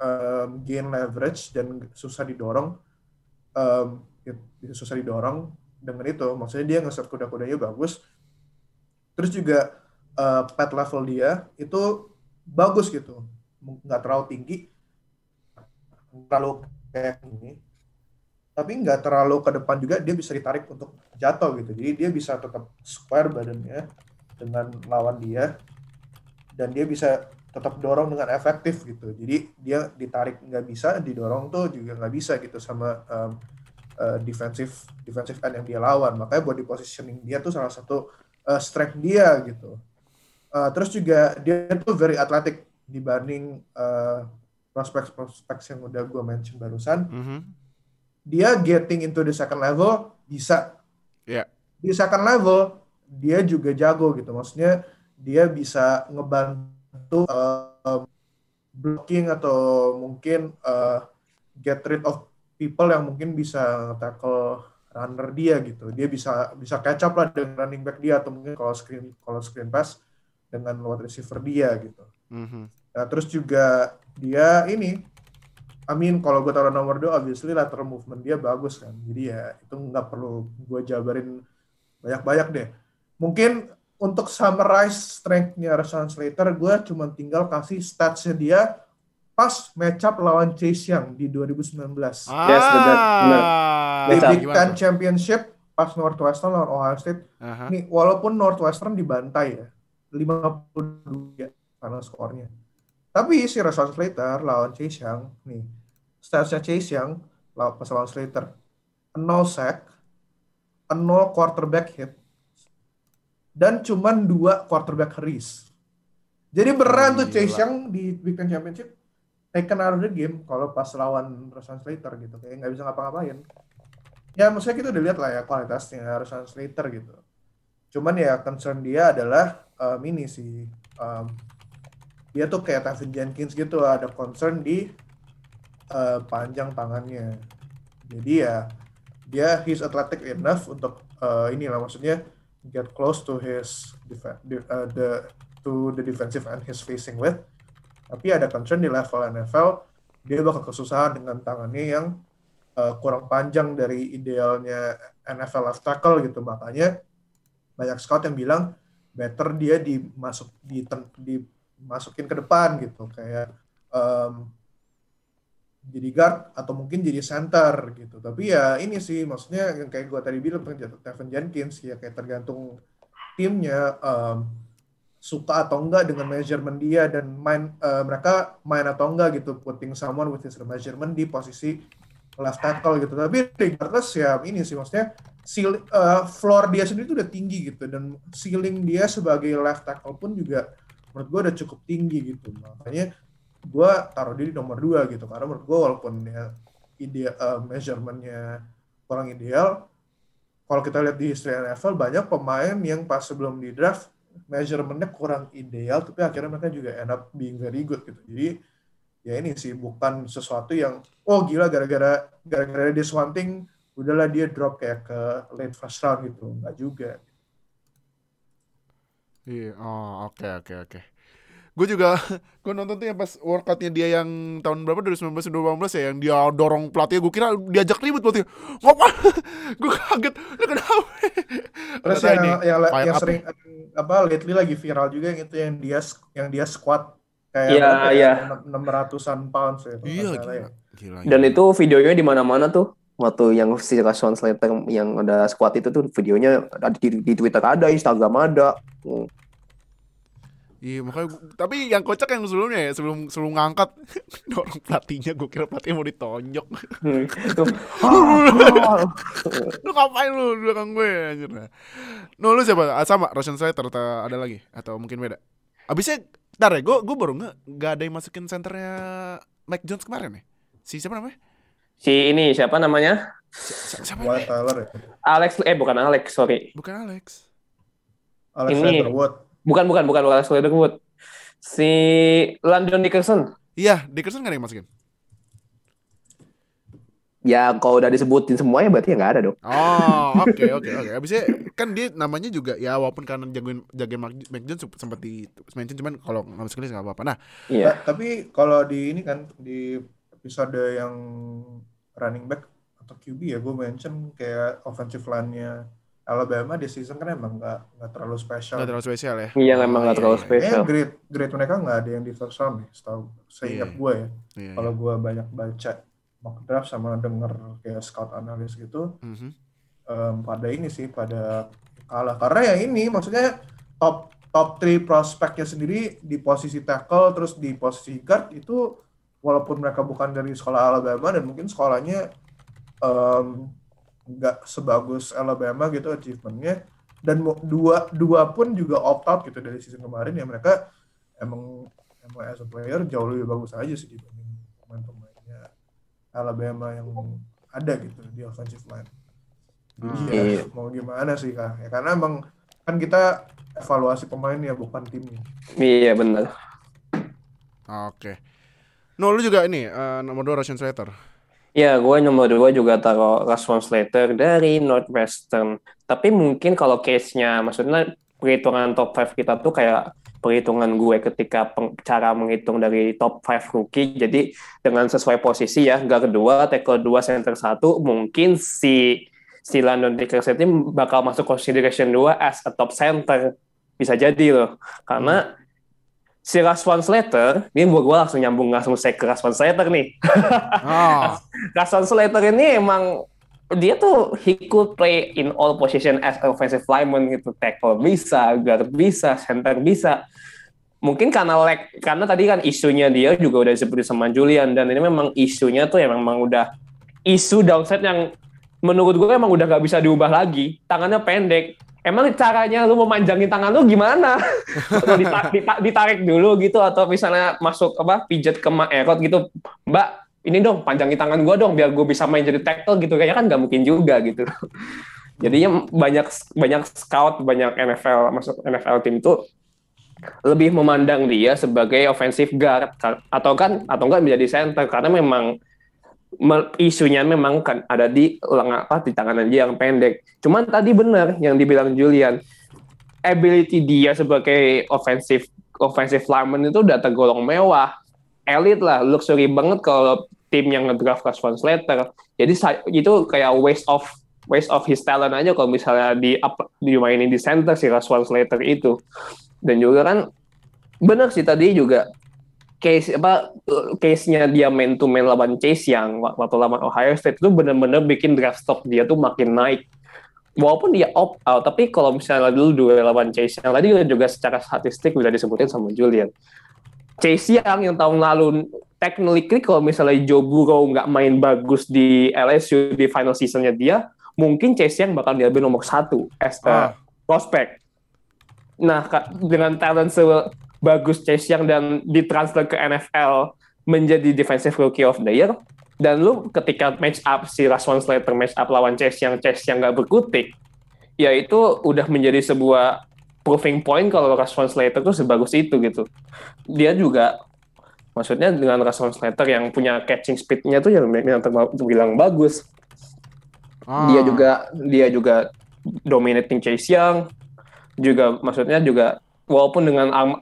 em, gain leverage dan susah didorong. Em, bisa susah didorong dengan itu. Maksudnya dia ngeset kuda-kudanya bagus. Terus juga eh, pet level dia itu bagus gitu. Nggak terlalu tinggi. Terlalu kayak ini. Tapi nggak terlalu ke depan juga dia bisa ditarik untuk jatuh gitu. Jadi dia bisa tetap square badannya dengan lawan dia. Dan dia bisa tetap dorong dengan efektif gitu. Jadi dia ditarik nggak bisa, didorong tuh juga nggak bisa gitu sama em, uh, defensive defensive end yang dia lawan. Makanya body positioning dia tuh salah satu uh, strength dia gitu. Uh, terus juga dia tuh very athletic dibanding uh, prospek-prospek yang udah gue mention barusan. Mhm. Dia getting into the second level bisa. Iya. Di second level dia juga jago gitu. Maksudnya dia bisa ngebantu uh, um, blocking atau mungkin uh, get rid of people yang mungkin bisa tackle runner dia gitu. Dia bisa bisa catch up lah dengan running back dia atau mungkin kalau screen kalau screen pass dengan wide receiver dia gitu. Mhm. Nah, terus juga dia ini I mean kalau gue taruh nomor 2 obviously lateral movement dia bagus kan. Jadi ya itu nggak perlu gue jabarin banyak-banyak deh. Mungkin untuk summarize strength-nya Rashawn Slater, gue cuma tinggal kasih stats-nya dia pas match up lawan Chase Young di 2019. Yes, benar, benar. di. Big Ten Championship pas Northwestern lawan Ohio State. Aha. Nih, walaupun Northwestern dibantai ya, 52 ya karena skornya. Tapi si Rashawn Slater lawan Chase Young, nih, statsnya Chase Young lawan pas lawan Slater, 0 sack, 0 quarterback hit, dan cuman dua quarterback hurries. Jadi beneran tuh. Chase Young di Big Ten Championship taken out of the game kalau pas lawan Rashawn Slater gitu, kayak nggak bisa ngapa-ngapain. Ya maksudnya kita udah lihat lah ya kualitasnya Rashawn Slater gitu. Cuman ya concern dia adalah um, ini sih um, dia tuh kayak Tevin Jenkins gitu ada concern di uh, panjang tangannya. Jadi ya dia he's athletic enough untuk uh, inilah maksudnya get close to his uh, the to the defensive end he's facing with. Tapi ada concern di level NFL dia bakal kesusahan dengan tangannya yang uh, kurang panjang dari idealnya NFL left tackle gitu makanya banyak scout yang bilang better dia dimasuk di dimasukin ke depan gitu kayak um, jadi guard atau mungkin jadi center gitu. Tapi ya ini sih maksudnya yang kayak gue tadi bilang Tevin Jenkins ya kayak tergantung timnya um, suka atau enggak dengan measurement dia dan main uh, mereka main atau enggak gitu putting someone with his measurement di posisi left tackle gitu. Tapi regardless ya ini sih maksudnya seal, uh, floor dia sendiri itu udah tinggi gitu dan ceiling dia sebagai left tackle pun juga menurut gue udah cukup tinggi gitu. Makanya gue taruh dia di nomor dua gitu. Karena menurut gue walaupun ya ide uh, measurementnya kurang ideal kalau kita lihat di history NFL banyak pemain yang pas sebelum di draft measurementnya kurang ideal tapi akhirnya mereka juga end up being very good gitu. Jadi ya ini sih bukan sesuatu yang oh gila gara-gara gara-gara dia thing udahlah dia drop kayak ke late first round gitu. Nggak juga. Iya oh oke okay, oke okay, oke. okay. Gue juga gue nonton tuh yang pas workoutnya dia yang tahun berapa dari 2019 2018 ya yang dia dorong pelatih gue kira diajak ribut pelatih ngapa gue kaget lu kenapa terus yang, ini, yang, yang sering apa lately lagi viral juga yang itu yang dia yang dia squat kayak iya, iya. enam ratusan pounds ya. Iya, gila, ya. gila, gila. Dan itu videonya di mana-mana tuh. Waktu yang si Rashawn Slater yang ada squad itu tuh videonya ada di, di Twitter ada, Instagram ada. Iya makanya tapi yang kocak yang sebelumnya ya sebelum sebelum ngangkat orang pelatihnya gue kira pelatih mau ditonjok. Hmm, lu ngapain lu di belakang gue anjir. No lu siapa? Ah, sama Roshan Slater atau ada lagi atau mungkin beda? Abisnya Ntar ya, gue gue baru nggak nggak ada yang masukin senternya Mike Jones kemarin ya. Si siapa namanya? Si ini siapa namanya? Si, siapa White Tyler ya? Alex eh bukan Alex, sorry. Bukan Alex. Alex ini, Leatherwood. Bukan bukan bukan Alex Leatherwood. Si Landon Dickerson. Iya, Dickerson gak ada yang masukin ya kalau udah disebutin semuanya berarti ya nggak ada dong. Oh, oke oke oke. Abisnya kan dia namanya juga ya walaupun karena jagoin jagain Mac Jones sempat di mention cuman kalau nggak masuk nggak apa-apa. Nah, iya. tapi kalau di ini kan di episode yang running back atau QB ya gue mention kayak offensive line-nya Alabama di season kan emang nggak nggak terlalu spesial. Nggak terlalu spesial ya? Iya emang nggak terlalu spesial. Eh, grade grade mereka nggak ada yang di first round nih, setahu seingat yeah. gue ya. Yeah, kalau yeah. gue banyak baca mock draft sama denger kayak scout analis gitu mm-hmm. um, pada ini sih pada kalah karena ya ini maksudnya top top three prospeknya sendiri di posisi tackle terus di posisi guard itu walaupun mereka bukan dari sekolah Alabama dan mungkin sekolahnya nggak sebagus Alabama gitu achievementnya dan dua dua pun juga opt out gitu dari season kemarin ya mereka emang emang as a player jauh lebih bagus aja sih dibanding pemain-pemain Alabama yang ada gitu di offensive line. Jadi hmm. ya iya. mau gimana sih kak? Ya karena emang kan kita evaluasi pemain ya bukan timnya. Iya benar. Oke. No lu juga ini uh, nomor dua Russian Slater. Ya, gue nomor dua juga taruh Rashawn Slater dari Northwestern. Tapi mungkin kalau case-nya, maksudnya perhitungan top 5 kita tuh kayak perhitungan gue ketika peng, cara menghitung dari top 5 rookie. Jadi dengan sesuai posisi ya, nggak kedua, tackle dua, center satu, mungkin si si London Dickerson ini bakal masuk consideration 2 as a top center. Bisa jadi loh. Karena hmm. Si Raswan Slater, ini gue, gue langsung nyambung langsung saya ke Raswan Slater nih. Oh. Raswan Slater ini emang dia tuh he could play in all position as offensive lineman gitu tackle bisa guard bisa center bisa mungkin karena lag karena tadi kan isunya dia juga udah disebut sama Julian dan ini memang isunya tuh ya memang udah isu downside yang menurut gue emang udah gak bisa diubah lagi tangannya pendek emang caranya lu memanjangin tangan lu gimana? Atau ditarik, ditarik dulu gitu atau misalnya masuk apa pijat ke erot gitu mbak ini dong panjangin tangan gue dong biar gue bisa main jadi tackle gitu. Kayaknya kan nggak mungkin juga gitu. Jadinya banyak banyak scout banyak NFL masuk NFL tim tuh lebih memandang dia sebagai offensive guard atau kan atau enggak menjadi center karena memang isunya memang kan ada di lengan apa di tangan dia yang pendek. Cuman tadi benar yang dibilang Julian, ability dia sebagai offensive offensive lineman itu udah tergolong mewah elite lah, luxury banget kalau tim yang ngedraft Rashawn Slater. Jadi itu kayak waste of waste of his talent aja kalau misalnya di up, dimainin di center si Rashawn Slater itu. Dan juga kan benar sih tadi juga case apa case-nya dia main to main lawan Chase yang waktu lawan Ohio State itu benar-benar bikin draft stock dia tuh makin naik. Walaupun dia opt out, tapi kalau misalnya dulu duel lawan Chase yang tadi juga secara statistik udah disebutin sama Julian. Chase Young yang tahun lalu technically kalau misalnya Joe Burrow nggak main bagus di LSU di final seasonnya dia, mungkin Chase Young bakal diambil nomor satu as a Ah. prospect. Nah, dengan talent sebagus Chase Young dan ditransfer ke NFL menjadi defensive rookie of the year, dan lu ketika match up si Rashawn Slater match up lawan Chase Young, Chase Young nggak berkutik, ya itu udah menjadi sebuah proving point kalau Rashawn Slater tuh sebagus itu gitu. Dia juga maksudnya dengan Rashawn Slater yang punya catching speed-nya tuh yang, yang terbilang bagus. Ah. Dia juga dia juga dominating Chase Young juga maksudnya juga walaupun dengan arm,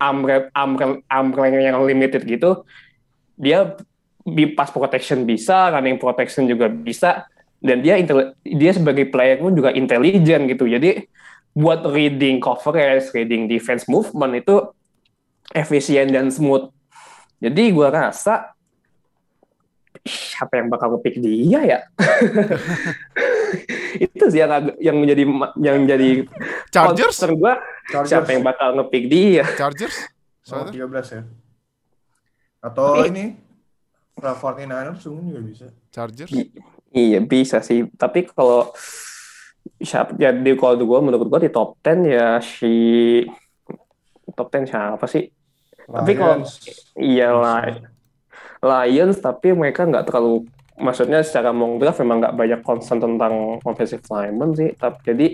arm length yang limited gitu dia di pass protection bisa, running protection juga bisa dan dia dia sebagai player pun juga intelijen gitu. Jadi buat reading coverage, reading defense movement itu efisien dan smooth. Jadi gua rasa siapa yang bakal ngepick dia ya? itu sih yang agak- yang menjadi yang jadi Chargers? gua Chargers. siapa yang bakal ngepick dia. Chargers? Oh, Soalnya 13 ya. Atau Tapi- ini Fra 49ers mungkin juga bisa. Chargers? I- iya bisa sih, tapi kalau siapa ya di kalau gue menurut gue di top 10 ya si top 10 siapa sih? Tapi kalau Lions. iya Li- Lions tapi mereka nggak terlalu maksudnya secara mock draft memang nggak banyak concern tentang offensive lineman sih. Tapi jadi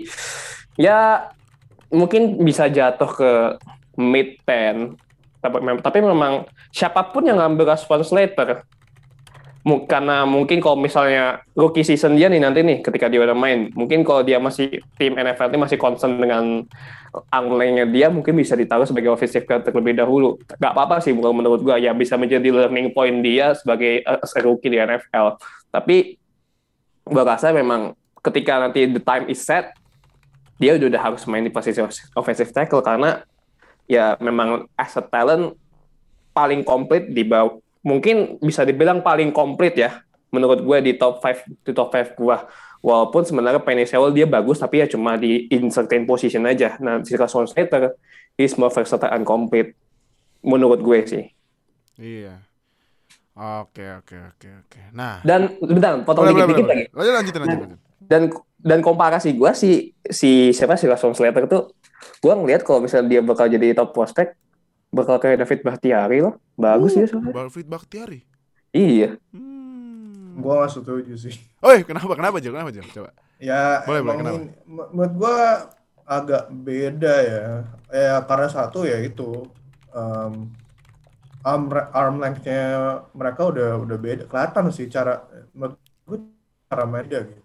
ya mungkin bisa jatuh ke mid 10 tapi, mem- tapi memang siapa pun yang ngambil Rashawn Slater karena mungkin kalau misalnya rookie season dia nih nanti nih ketika dia udah main mungkin kalau dia masih tim NFL ini masih concern dengan angle-nya dia mungkin bisa ditaruh sebagai offensive guard terlebih dahulu. Nggak apa-apa sih bukan menurut gua ya bisa menjadi learning point dia sebagai uh, rookie di NFL tapi gua rasa memang ketika nanti the time is set dia udah, udah harus main di posisi offensive tackle karena ya memang as a talent paling komplit di bawah mungkin bisa dibilang paling komplit ya menurut gue di top 5 di top 5 gue walaupun sebenarnya Penny Sewell dia bagus tapi ya cuma di in certain position aja nah si Rashawn Slater is more versatile and complete menurut gue sih Iya. Oke, oke, oke, oke. Nah, dan bentar potong dikit-dikit lagi. Lanjut, lanjut, lanjut. dan dan komparasi gue si si siapa si Rashawn Slater tuh gue ngelihat kalau misalnya dia bakal jadi top prospect bakal kayak David Bakhtiari loh bagus Uh, ya soalnya David Bakhtiari. iya Hmm. Gua nggak setuju sih. Oh, kenapa? Kenapa, Jo? Kenapa, Jo? Coba. Ya, Boleh, boleh, kenapa? ini- menurut gua agak beda ya. Ya karena satu ya itu um, arm arm length-nya mereka udah udah beda. Kelihatan sih cara menurut gua cara main dia gitu.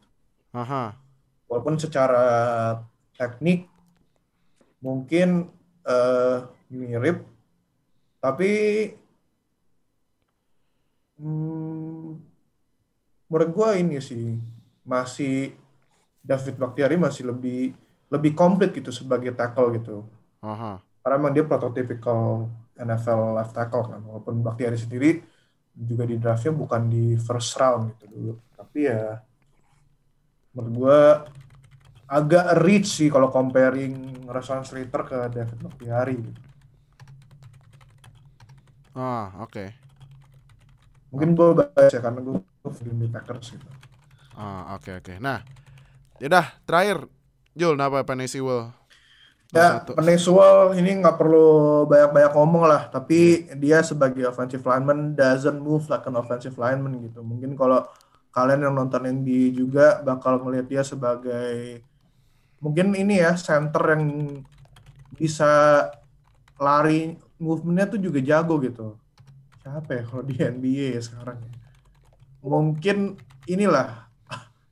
Aha. Walaupun secara teknik mungkin eh, mirip, tapi hmm, menurut gua ini sih masih David Bakhtiari masih lebih lebih komplit gitu sebagai tackle gitu. Aha. Karena emang dia prototypical NFL left tackle kan. Walaupun Bakhtiari sendiri juga di draftnya bukan di first round gitu dulu. Tapi ya menurut gua agak rich sih kalau comparing Rashawn Slater ke David Bakhtiari. gitu. Ah, oke. Mungkin gue baca karena gue Green Bay Packers gitu. Ah, oke, oke. Nah, yaudah, terakhir. Jul, kenapa Penny Sewell? Ya. Penesual ini nggak perlu banyak-banyak ngomong lah, tapi dia sebagai offensive lineman doesn't move like an offensive lineman gitu. Mungkin kalau kalian yang nonton NBA juga bakal ngelihat dia sebagai mungkin ini ya center yang bisa lari movementnya tuh juga jago gitu. Siapa ya kalau di NBA ya sekarang? ya? Mungkin inilah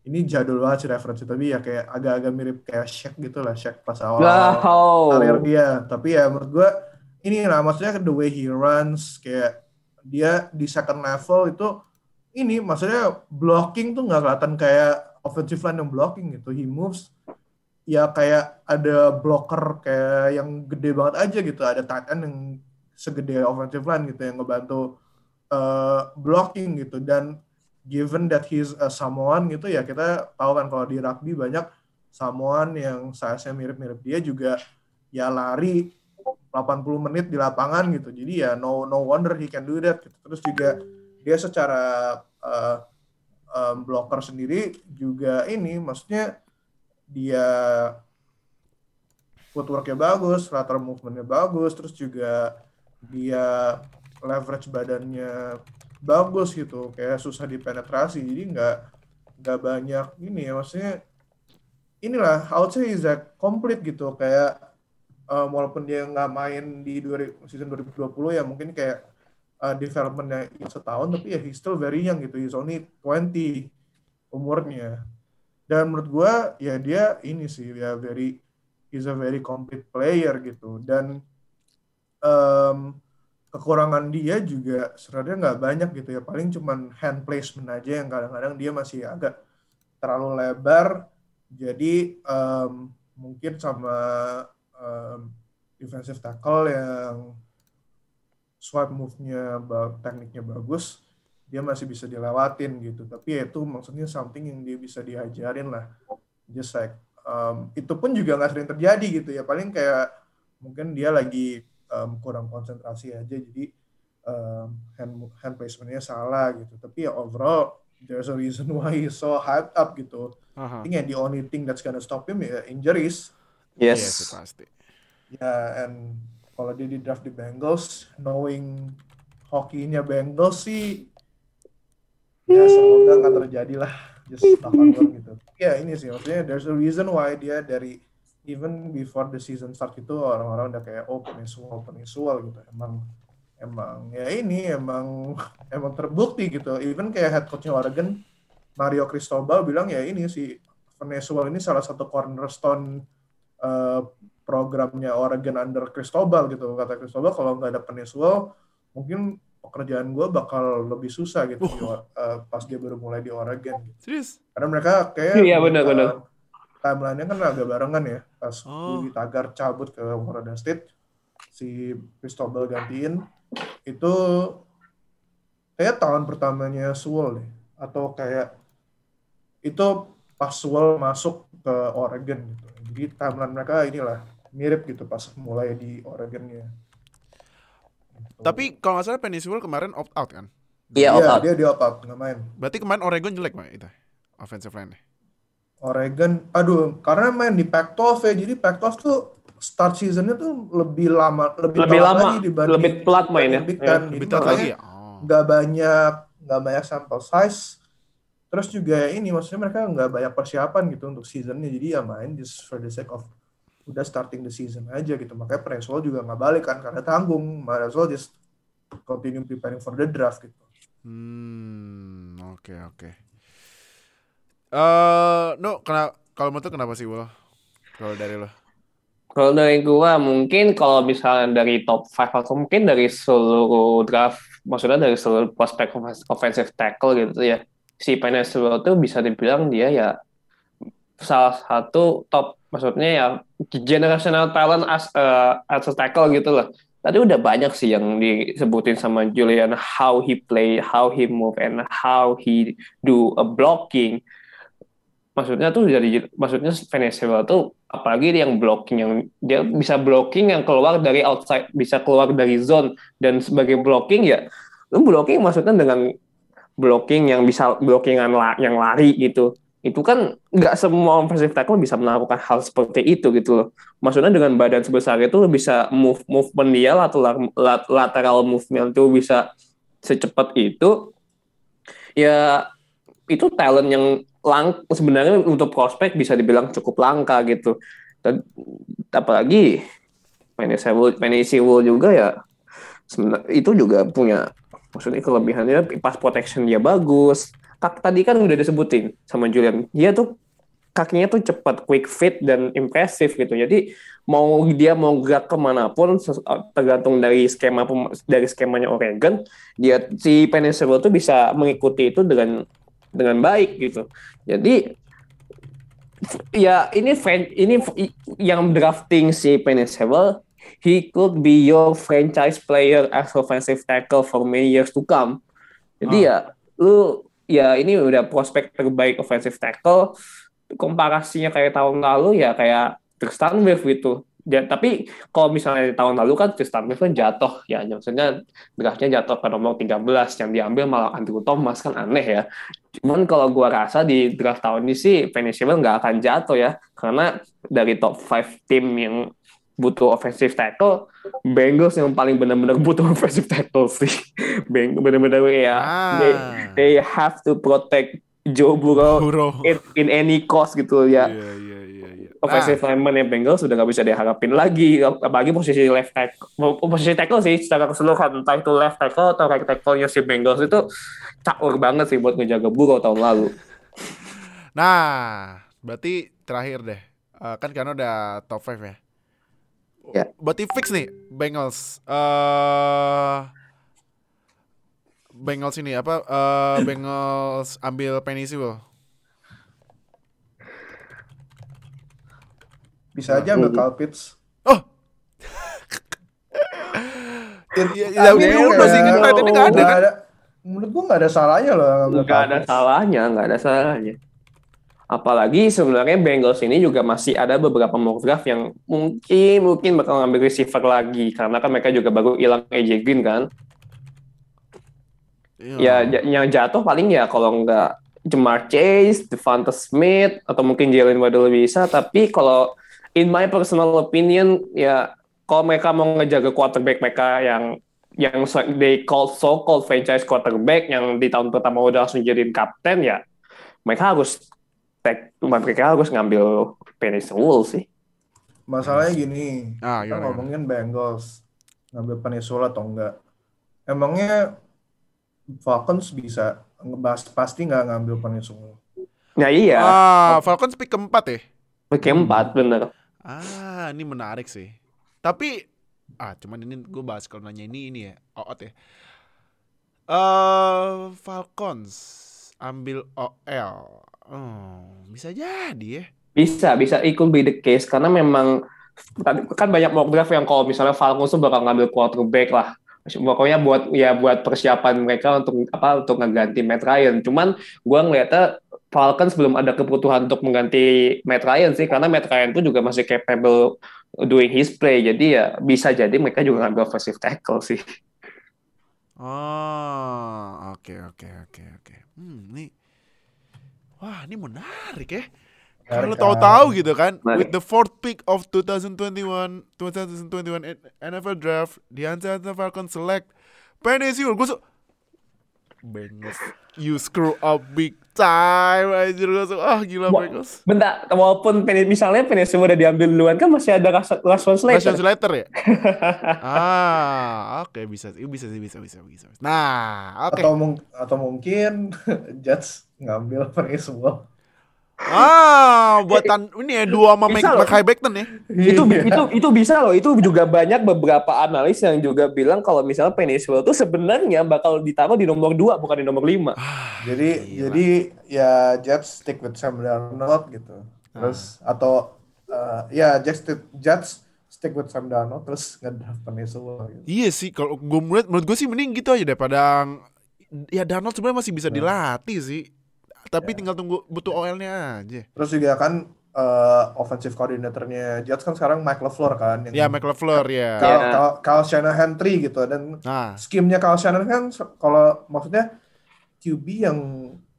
ini jadul banget sih referensi tapi ya kayak agak-agak mirip kayak Shaq gitu lah Shaq pas awal Wow. karir dia tapi ya menurut gue ini lah maksudnya the way he runs kayak dia di second level itu ini maksudnya blocking tuh nggak kelihatan kayak offensive line yang blocking gitu. He moves ya kayak ada blocker kayak yang gede banget aja gitu. Ada tight end yang segede offensive line gitu yang ngebantu uh, blocking gitu dan given that he's a Samoan gitu ya kita tahu kan kalau di rugby banyak Samoan yang size-nya mirip-mirip dia juga ya lari 80 menit di lapangan gitu. Jadi ya no no wonder he can do that gitu. Terus juga dia secara uh, um, blocker sendiri juga ini maksudnya dia footworknya bagus, lateral movementnya bagus, terus juga dia leverage badannya bagus gitu kayak susah dipenetrasi. Jadi nggak nggak banyak ini ya maksudnya inilah I would say is complete gitu. Kayak um, walaupun dia nggak main di season 2020 ya mungkin kayak uh, developmentnya setahun tapi ya he's still very young gitu. He's only 20 umurnya dan menurut gua ya dia ini sih ya very he's a very complete player gitu. Dan um, kekurangan dia juga sebenarnya nggak banyak gitu ya. Paling cuman hand placement aja yang kadang-kadang dia masih agak terlalu lebar. Jadi um, mungkin sama um, defensive tackle yang swipe move-nya tekniknya bagus dia masih bisa dilewatin gitu. Tapi ya itu maksudnya something yang dia bisa diajarin lah. Just like um, itu pun juga nggak sering terjadi gitu ya. Paling kayak mungkin dia lagi um, kurang konsentrasi aja. Jadi um, hand hand placementnya salah gitu. Tapi ya overall there's a reason why he's so hyped up gitu. Uh-huh. I think the only thing that's gonna stop him ya injuries. Yes, yes pasti. Ya yeah, and kalau dia di draft di Bengals knowing hokinya Bengals sih ya semoga nggak terjadi lah. Just gitu. Ya ini sih maksudnya there's a reason why dia dari even before the season start itu orang-orang udah kayak oh penisual penisual gitu. Emang emang ya ini emang emang terbukti gitu. Even kayak head coachnya Oregon Mario Cristobal bilang ya ini si Venezuela ini salah satu cornerstone uh, programnya Oregon under Cristobal gitu. Kata Cristobal kalau nggak ada Venezuela mungkin pekerjaan gue bakal lebih susah gitu uh. uh, pas dia baru mulai di Oregon gitu. Serius? Karena mereka kayak iya benar benar timeline-nya kan agak barengan ya. Pas oh. di Tagar cabut ke Florida State, si Cristobal gantiin, itu kayak tahun pertamanya Sewell deh. Atau kayak itu pas Sewell masuk ke Oregon gitu. Jadi timeline mereka inilah mirip gitu pas mulai di Oregonnya. Gitu. Tapi kalau nggak salah Penny Sewell kemarin opt out kan? Iya, opt out. Dia, dia opt out, nggak main. Berarti kemarin Oregon jelek mah itu offensive line -nya. Oregon, aduh, karena main di Pac-12 ya, jadi Pac-12 tuh start seasonnya tuh lebih lama, lebih, lebih lama, lagi dibanding lebih pelat main ya. Kan. Lebih telat lagi ya. Oh. Gak banyak, gak banyak sampel size. Terus juga ini maksudnya mereka nggak banyak persiapan gitu untuk seasonnya, jadi ya main just for the sake of udah starting the season aja gitu. Makanya Preswell juga nggak balik kan karena tanggung. Might just continue preparing for the draft gitu. Hmm, oke okay, oke. Okay. Uh, no, kenapa kalau menurut kenapa sih Will? Kalau dari lo? Kalau dari gua mungkin kalau misalnya dari top 5 atau mungkin dari seluruh draft, maksudnya dari seluruh prospek offensive tackle gitu ya. Si Penesuel tuh bisa dibilang dia ya salah satu top maksudnya ya generational talent as uh, as a tackle gitu loh. Tadi udah banyak sih yang disebutin sama Julian how he play, how he move and how he do a blocking. Maksudnya tuh dari maksudnya Venezuela tuh apalagi yang blocking yang dia bisa blocking yang keluar dari outside bisa keluar dari zone. Dan sebagai blocking ya lu blocking maksudnya dengan blocking yang bisa blockingan yang lari gitu itu kan nggak semua offensive tackle bisa melakukan hal seperti itu gitu loh. Maksudnya dengan badan sebesar itu bisa move movement dia atau lateral movement itu bisa secepat itu. Ya itu talent yang lang sebenarnya untuk prospek bisa dibilang cukup langka gitu. Dan apalagi Penisiwul juga ya itu juga punya maksudnya kelebihannya pas protection dia bagus. Tadi kan udah disebutin sama Julian, dia tuh kakinya tuh cepat, quick fit dan impresif gitu. Jadi mau dia mau gerak ke mana pun ses- tergantung dari skema dari skemanya Oregon, dia si Sewell tuh bisa mengikuti itu dengan dengan baik gitu. Jadi ya ini ini yang drafting si Sewell, he could be your franchise player as offensive tackle for many years to come. Jadi ya lu ya ini udah prospek terbaik offensive tackle komparasinya kayak tahun lalu ya kayak Tristan Wirf gitu. Ya, tapi kalau misalnya tahun lalu kan Tristan Wirf kan jatuh ya maksudnya draftnya jatuh ke nomor 13 yang diambil malah Andrew Thomas kan aneh ya. Cuman kalau gua rasa di draft tahun ini sih Penny nggak akan jatuh ya karena dari top 5 tim yang butuh offensive tackle, Bengals yang paling benar-benar butuh offensive tackle sih. Beng benar-benar ya Ah. they, they have to protect Joe Burrow Buro. in, in any cost gitu ya. Iya, iya, iya, iya. Offensive lineman yang Bengals sudah nggak bisa diharapin lagi, apalagi posisi left tackle, posisi tackle sih secara keseluruhan entah itu left tackle atau right tackle-nya si Bengals itu caur banget sih buat ngejaga Burrow tahun lalu. Nah, berarti terakhir deh. Eh, kan karena udah top 5 ya. Ya. Berarti fix nih Bengals. Eh Bengals ini apa? eh Bengals ambil Penny Sewell. Bisa aja ambil Kyle Pitts. Oh. Ya, ya, ini udah sih, kan ini nggak ada nggak kan? Menurut gua nggak ada salahnya loh Nggak ada salahnya, nggak ada salahnya. Apalagi sebenarnya Bengals ini juga masih ada beberapa mock draft yang mungkin mungkin bakal ngambil receiver lagi karena kan mereka juga baru hilang AJ Green kan. Ya j- yang jatuh paling ya kalau nggak Jamar Chase, Devonta Smith atau mungkin Jalen Waddle bisa. Tapi kalau in my personal opinion ya kalau mereka mau ngejaga quarterback mereka yang yang so- they call so called franchise quarterback yang di tahun pertama udah langsung jadiin kapten ya mereka harus take, mereka harus ngambil Penny Sewell sih. Masalahnya gini, Ah, kita ngomongin Bengals ngambil Peninsula atau enggak. Emangnya Falcons bisa ngebahas pasti nggak ngambil Peninsula. Ya iya, Ah, Falcons pick keempat ya? pick keempat bener. Ah, ini menarik sih. Tapi ah, cuman ini gue bahas kalau nanya ini ini ya, Oot ya. Eh, Falcons ambil OL. Oh, bisa jadi ya. Bisa, bisa ikut be the case karena memang tadi kan banyak mock draft yang kalau misalnya Falcons tuh bakal ngambil quarterback lah. Pokoknya buat ya buat persiapan mereka untuk apa untuk ngeganti Matt Ryan. Cuman gua ngeliatnya Falcons belum ada kebutuhan untuk mengganti Matt Ryan sih karena Matt Ryan tuh juga masih capable doing his play. Jadi ya bisa jadi mereka juga ngambil offensive tackle sih. Oh, oke oke oke oke. Hmm, ini Wah, ini menarik ya. Kalau tahu-tahu gitu kan, Menarik. with the fourth pick of 2021 2021 NFL draft, the Atlanta Falcons select Penny Sewell. Gue so, Bengals, you screw up big time, anjir gue so, ah gila. Bengals. Bentar, walaupun Penny, misalnya Penny Sewell udah diambil duluan kan masih ada Ras- Rashawn Rashawn Slater. Slater ya? ah, oke bisa sih, bisa sih, bisa, bisa, bisa. Nah, oke. Atau mung- atau mungkin Jets ngambil Peninsula. Ah, buatan ini ya dua sama Mike loh. Mekhi Becton ya. itu Iya. itu itu bisa loh itu juga banyak beberapa analis yang juga bilang kalau misalnya Penny Sewell tuh sebenarnya bakal ditaruh di nomor 2 bukan di nomor 5 Jadi Gila. jadi ya Jets stick with Sam Darnold gitu. Terus atau uh, ya Jets stick, Jets stick with Sam Darnold terus ngedraft Peninsula gitu. Iya sih, kalau gue menurut, menurut gue sih mending gitu aja daripada ya Darnold sebenarnya masih bisa dilatih sih. Tapi tinggal tunggu butuh OL-nya aja. Terus juga kan uh, offensive coordinatornya Jets kan sekarang Mike LaFleur kan yang Ya Mike LaFleur ya. Kyle, Ya. Kyle, Kyle Shanahan 3 gitu dan Nah, skimnya Kyle Shanahan kan kalau maksudnya QB yang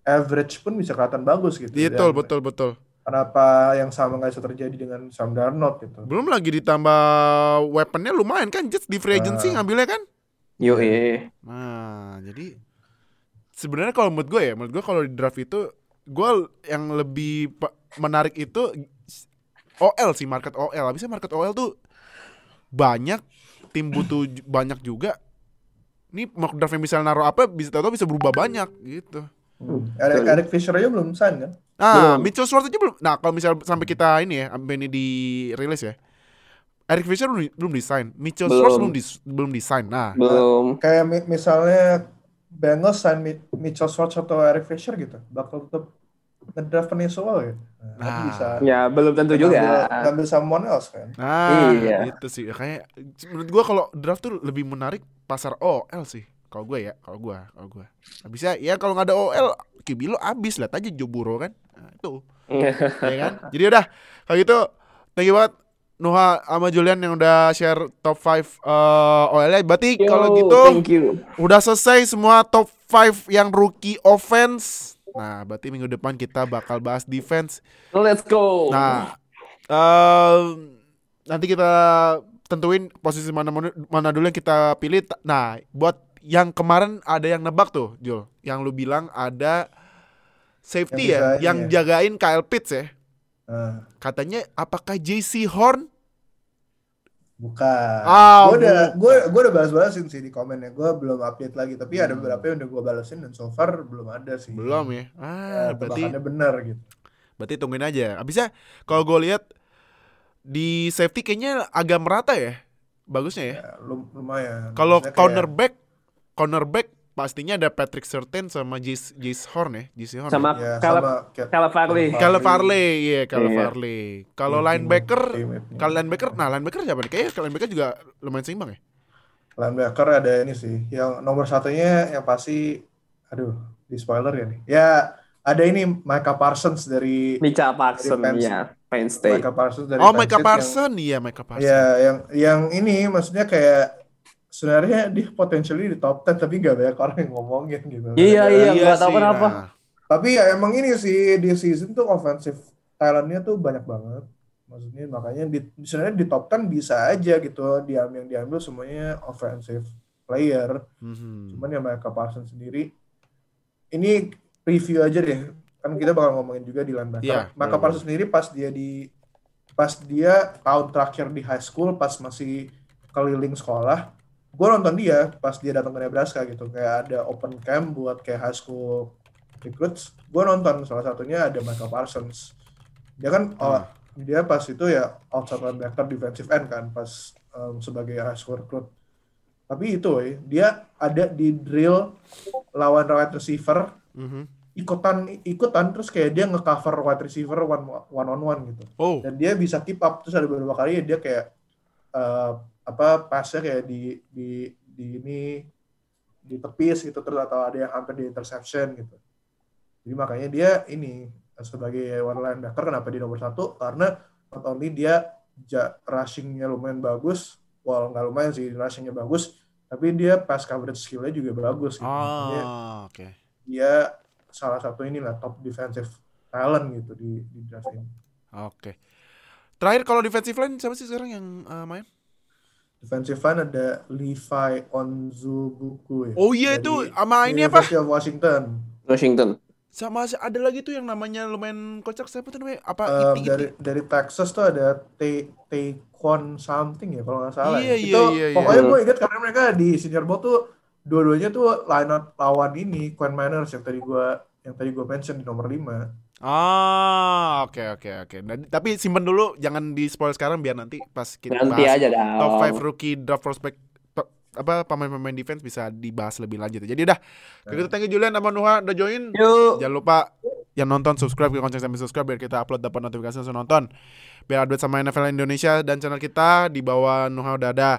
average pun bisa kelihatan bagus gitu. betul Dan betul betul. Kenapa yang sama nggak bisa terjadi dengan Sam Darnold gitu? Belum lagi ditambah weaponnya lumayan kan Jets di free agency Ah. ngambilnya kan. yo Nah, jadi sebenarnya kalau menurut gue ya, menurut gue kalau di draft itu gue yang lebih menarik itu OL sih market OL. Habisnya market OL tuh banyak tim butuh banyak juga. Ini mock draft yang bisa naruh apa bisa tahu bisa berubah banyak gitu. Eric. Eric Fisher aja belum sign kan? Nah, Belum. Mitchell Schwartz aja belum. Nah, kalau misal sampai kita ini ya, sampai ini di rilis ya. Eric Fisher belum belum desain, Mitchell Belum. Schwartz belum di, belum desain. Nah, Belum. Kayak mi- misalnya Bengals sign Mi- Mitchell Schwartz atau Eric Fisher gitu, bakal tetap ngedraft Peninsula gitu. Nah, Nah. bisa. Ya belum tentu juga. Ngambil, someone else kan. nah Iya. itu sih. Kayak menurut gua kalau draft tuh lebih menarik pasar OL sih. Kalau gue ya, kalau gua, kalau gua. Habisnya ya kalau nggak ada OL, QB lo abis lihat aja Joe Burrow kan. Nah, itu. ya kan? Jadi udah kalau gitu thank you banget Nuha sama Julian yang udah share top 5 uh, OL-nya. Berarti kalau gitu Thank you. udah selesai semua top 5 yang rookie offense. Nah, berarti minggu depan kita bakal bahas defense. Let's go. Nah, eh, nanti kita tentuin posisi mana mana dulu yang kita pilih. Nah, buat yang kemarin ada yang nebak tuh, Jul. Yang lu bilang ada safety Yang ya, yang ya. jagain Kyle Pitts ya. Nah, Katanya apakah JC Horn? bukan. Ah, gue udah gue gue udah balas-balasin sih di komennya. Gue belum update lagi, tapi ada Hmm. beberapa yang udah gue balasin dan so far belum ada sih. Belum ya. Ya, Ah, berarti tebakannya benar gitu. berarti tungguin aja. Abisnya kalau gue lihat di safety kayaknya agak merata ya. Bagusnya ya. Ya, lum- lumayan. Kalau Maksudnya kayak- cornerback, cornerback pastinya ada Patrick Surtain sama Jace, Jace Horn ya, Jace Horn. Sama ya. ya, Caleb sama kayak Caleb Farley. Caleb Farley, iya Caleb Iya. Farley. Kalau linebacker, kalau linebacker, nah linebacker siapa nih? Kayaknya linebacker juga lumayan seimbang ya. linebacker ada ini sih. Yang nomor satunya yang pasti, aduh, di spoiler ya nih. Ya ada ini Micah Parsons dari Micha Parson, Dari Penn- ya, Penn State. Micah Parsons dari Oh, Penn Micah State yang- Parson, iya Micah Parson. Ya, yang yang ini maksudnya kayak sebenarnya dia potentially di top 10 tapi gak banyak orang yang ngomongin gitu. Iya, Gara-gara- iya. nggak tahu sih, kenapa. nah. Tapi ya emang ini sih di season tuh offensive talentnya tuh banyak banget. Maksudnya makanya di sebenarnya di top 10 bisa aja gitu diambil yang diambil semuanya offensive player. Mhm. Cuman ya Micah Parsons sendiri ini review aja deh. Kan kita bakal ngomongin juga di linebacker. Iya, Micah boleh, Parsons sendiri pas dia di pas dia tahun terakhir di high school pas masih keliling sekolah, gue nonton dia pas dia datang ke Nebraska gitu. Kayak ada open camp buat kayak high school recruits. Gue nonton salah satunya ada Micah Parsons. Dia kan oh, dia pas itu ya outside linebacker defensive end kan pas um, sebagai high school recruit. Tapi itu woy, dia ada di drill lawan wide receiver Mhm. ikutan ikutan terus kayak dia ngecover wide receiver one one on one gitu Oh, dan dia bisa keep up terus ada beberapa kali dia kayak eh, apa pasnya kayak di di di ini di tepis gitu terus atau ada yang hampir di interception gitu jadi makanya dia ini sebagai one linebacker kenapa di nomor satu karena not only dia ja, rushingnya lumayan bagus well nggak lumayan sih rushingnya bagus tapi dia pass coverage skillnya juga bagus gitu. Ah, oke. dia salah satu inilah top defensive talent gitu di di draft ini. Oke. Terakhir kalau defensive line siapa sih sekarang yang uh, main? Defensive line ada Levi Onzubuku ya. Oh iya itu sama ini apa? University of Washington. Washington. Sama ada lagi tuh yang namanya lumayan kocak siapa tuh namanya? Apa Um, Iti dari dari Texas tuh ada Tay Taekwon something ya kalau nggak salah. Iya, ya. iya, Itu iya, iya. pokoknya gue ingat karena mereka di Senior Bowl tuh dua-duanya tuh line up lawan ini Quinn Manners yang tadi gue yang tadi gue mention di nomor 5. Ah, oke oke oke. Dan- Tapi simpen dulu, jangan di spoil sekarang biar nanti pas kita Nanti bahas aja dah. top 5 rookie draft prospect top- apa pemain-pemain defense bisa dibahas lebih lanjut. Jadi udah, gitu thank you Julian sama Nuha udah join. Yuk. Jangan lupa yang nonton subscribe ke konten sambil subscribe biar kita upload dapat notifikasi langsung nonton. Biar update sama NFL Indonesia dan channel kita di bawah Nuha udah ada.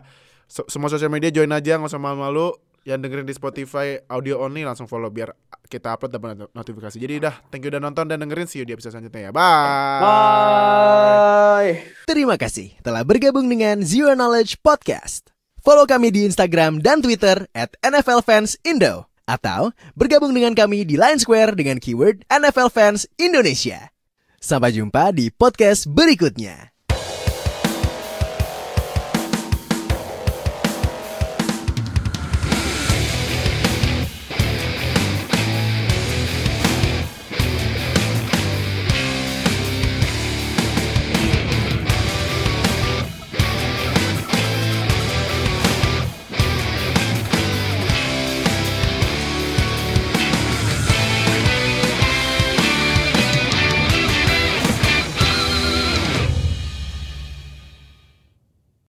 So- semua sosial media join aja nggak usah malu-malu. Yang dengerin di Spotify audio only langsung follow biar kita upload dapat not- notifikasi. Jadi udah, thank you udah nonton dan dengerin. See you di episode selanjutnya ya. Bye. Bye. Terima kasih telah bergabung dengan Zero Knowledge Podcast. Follow kami di Instagram dan Twitter at NFL. Atau bergabung dengan kami di Line Square dengan keyword NFL Fans Indonesia. Sampai jumpa di podcast berikutnya.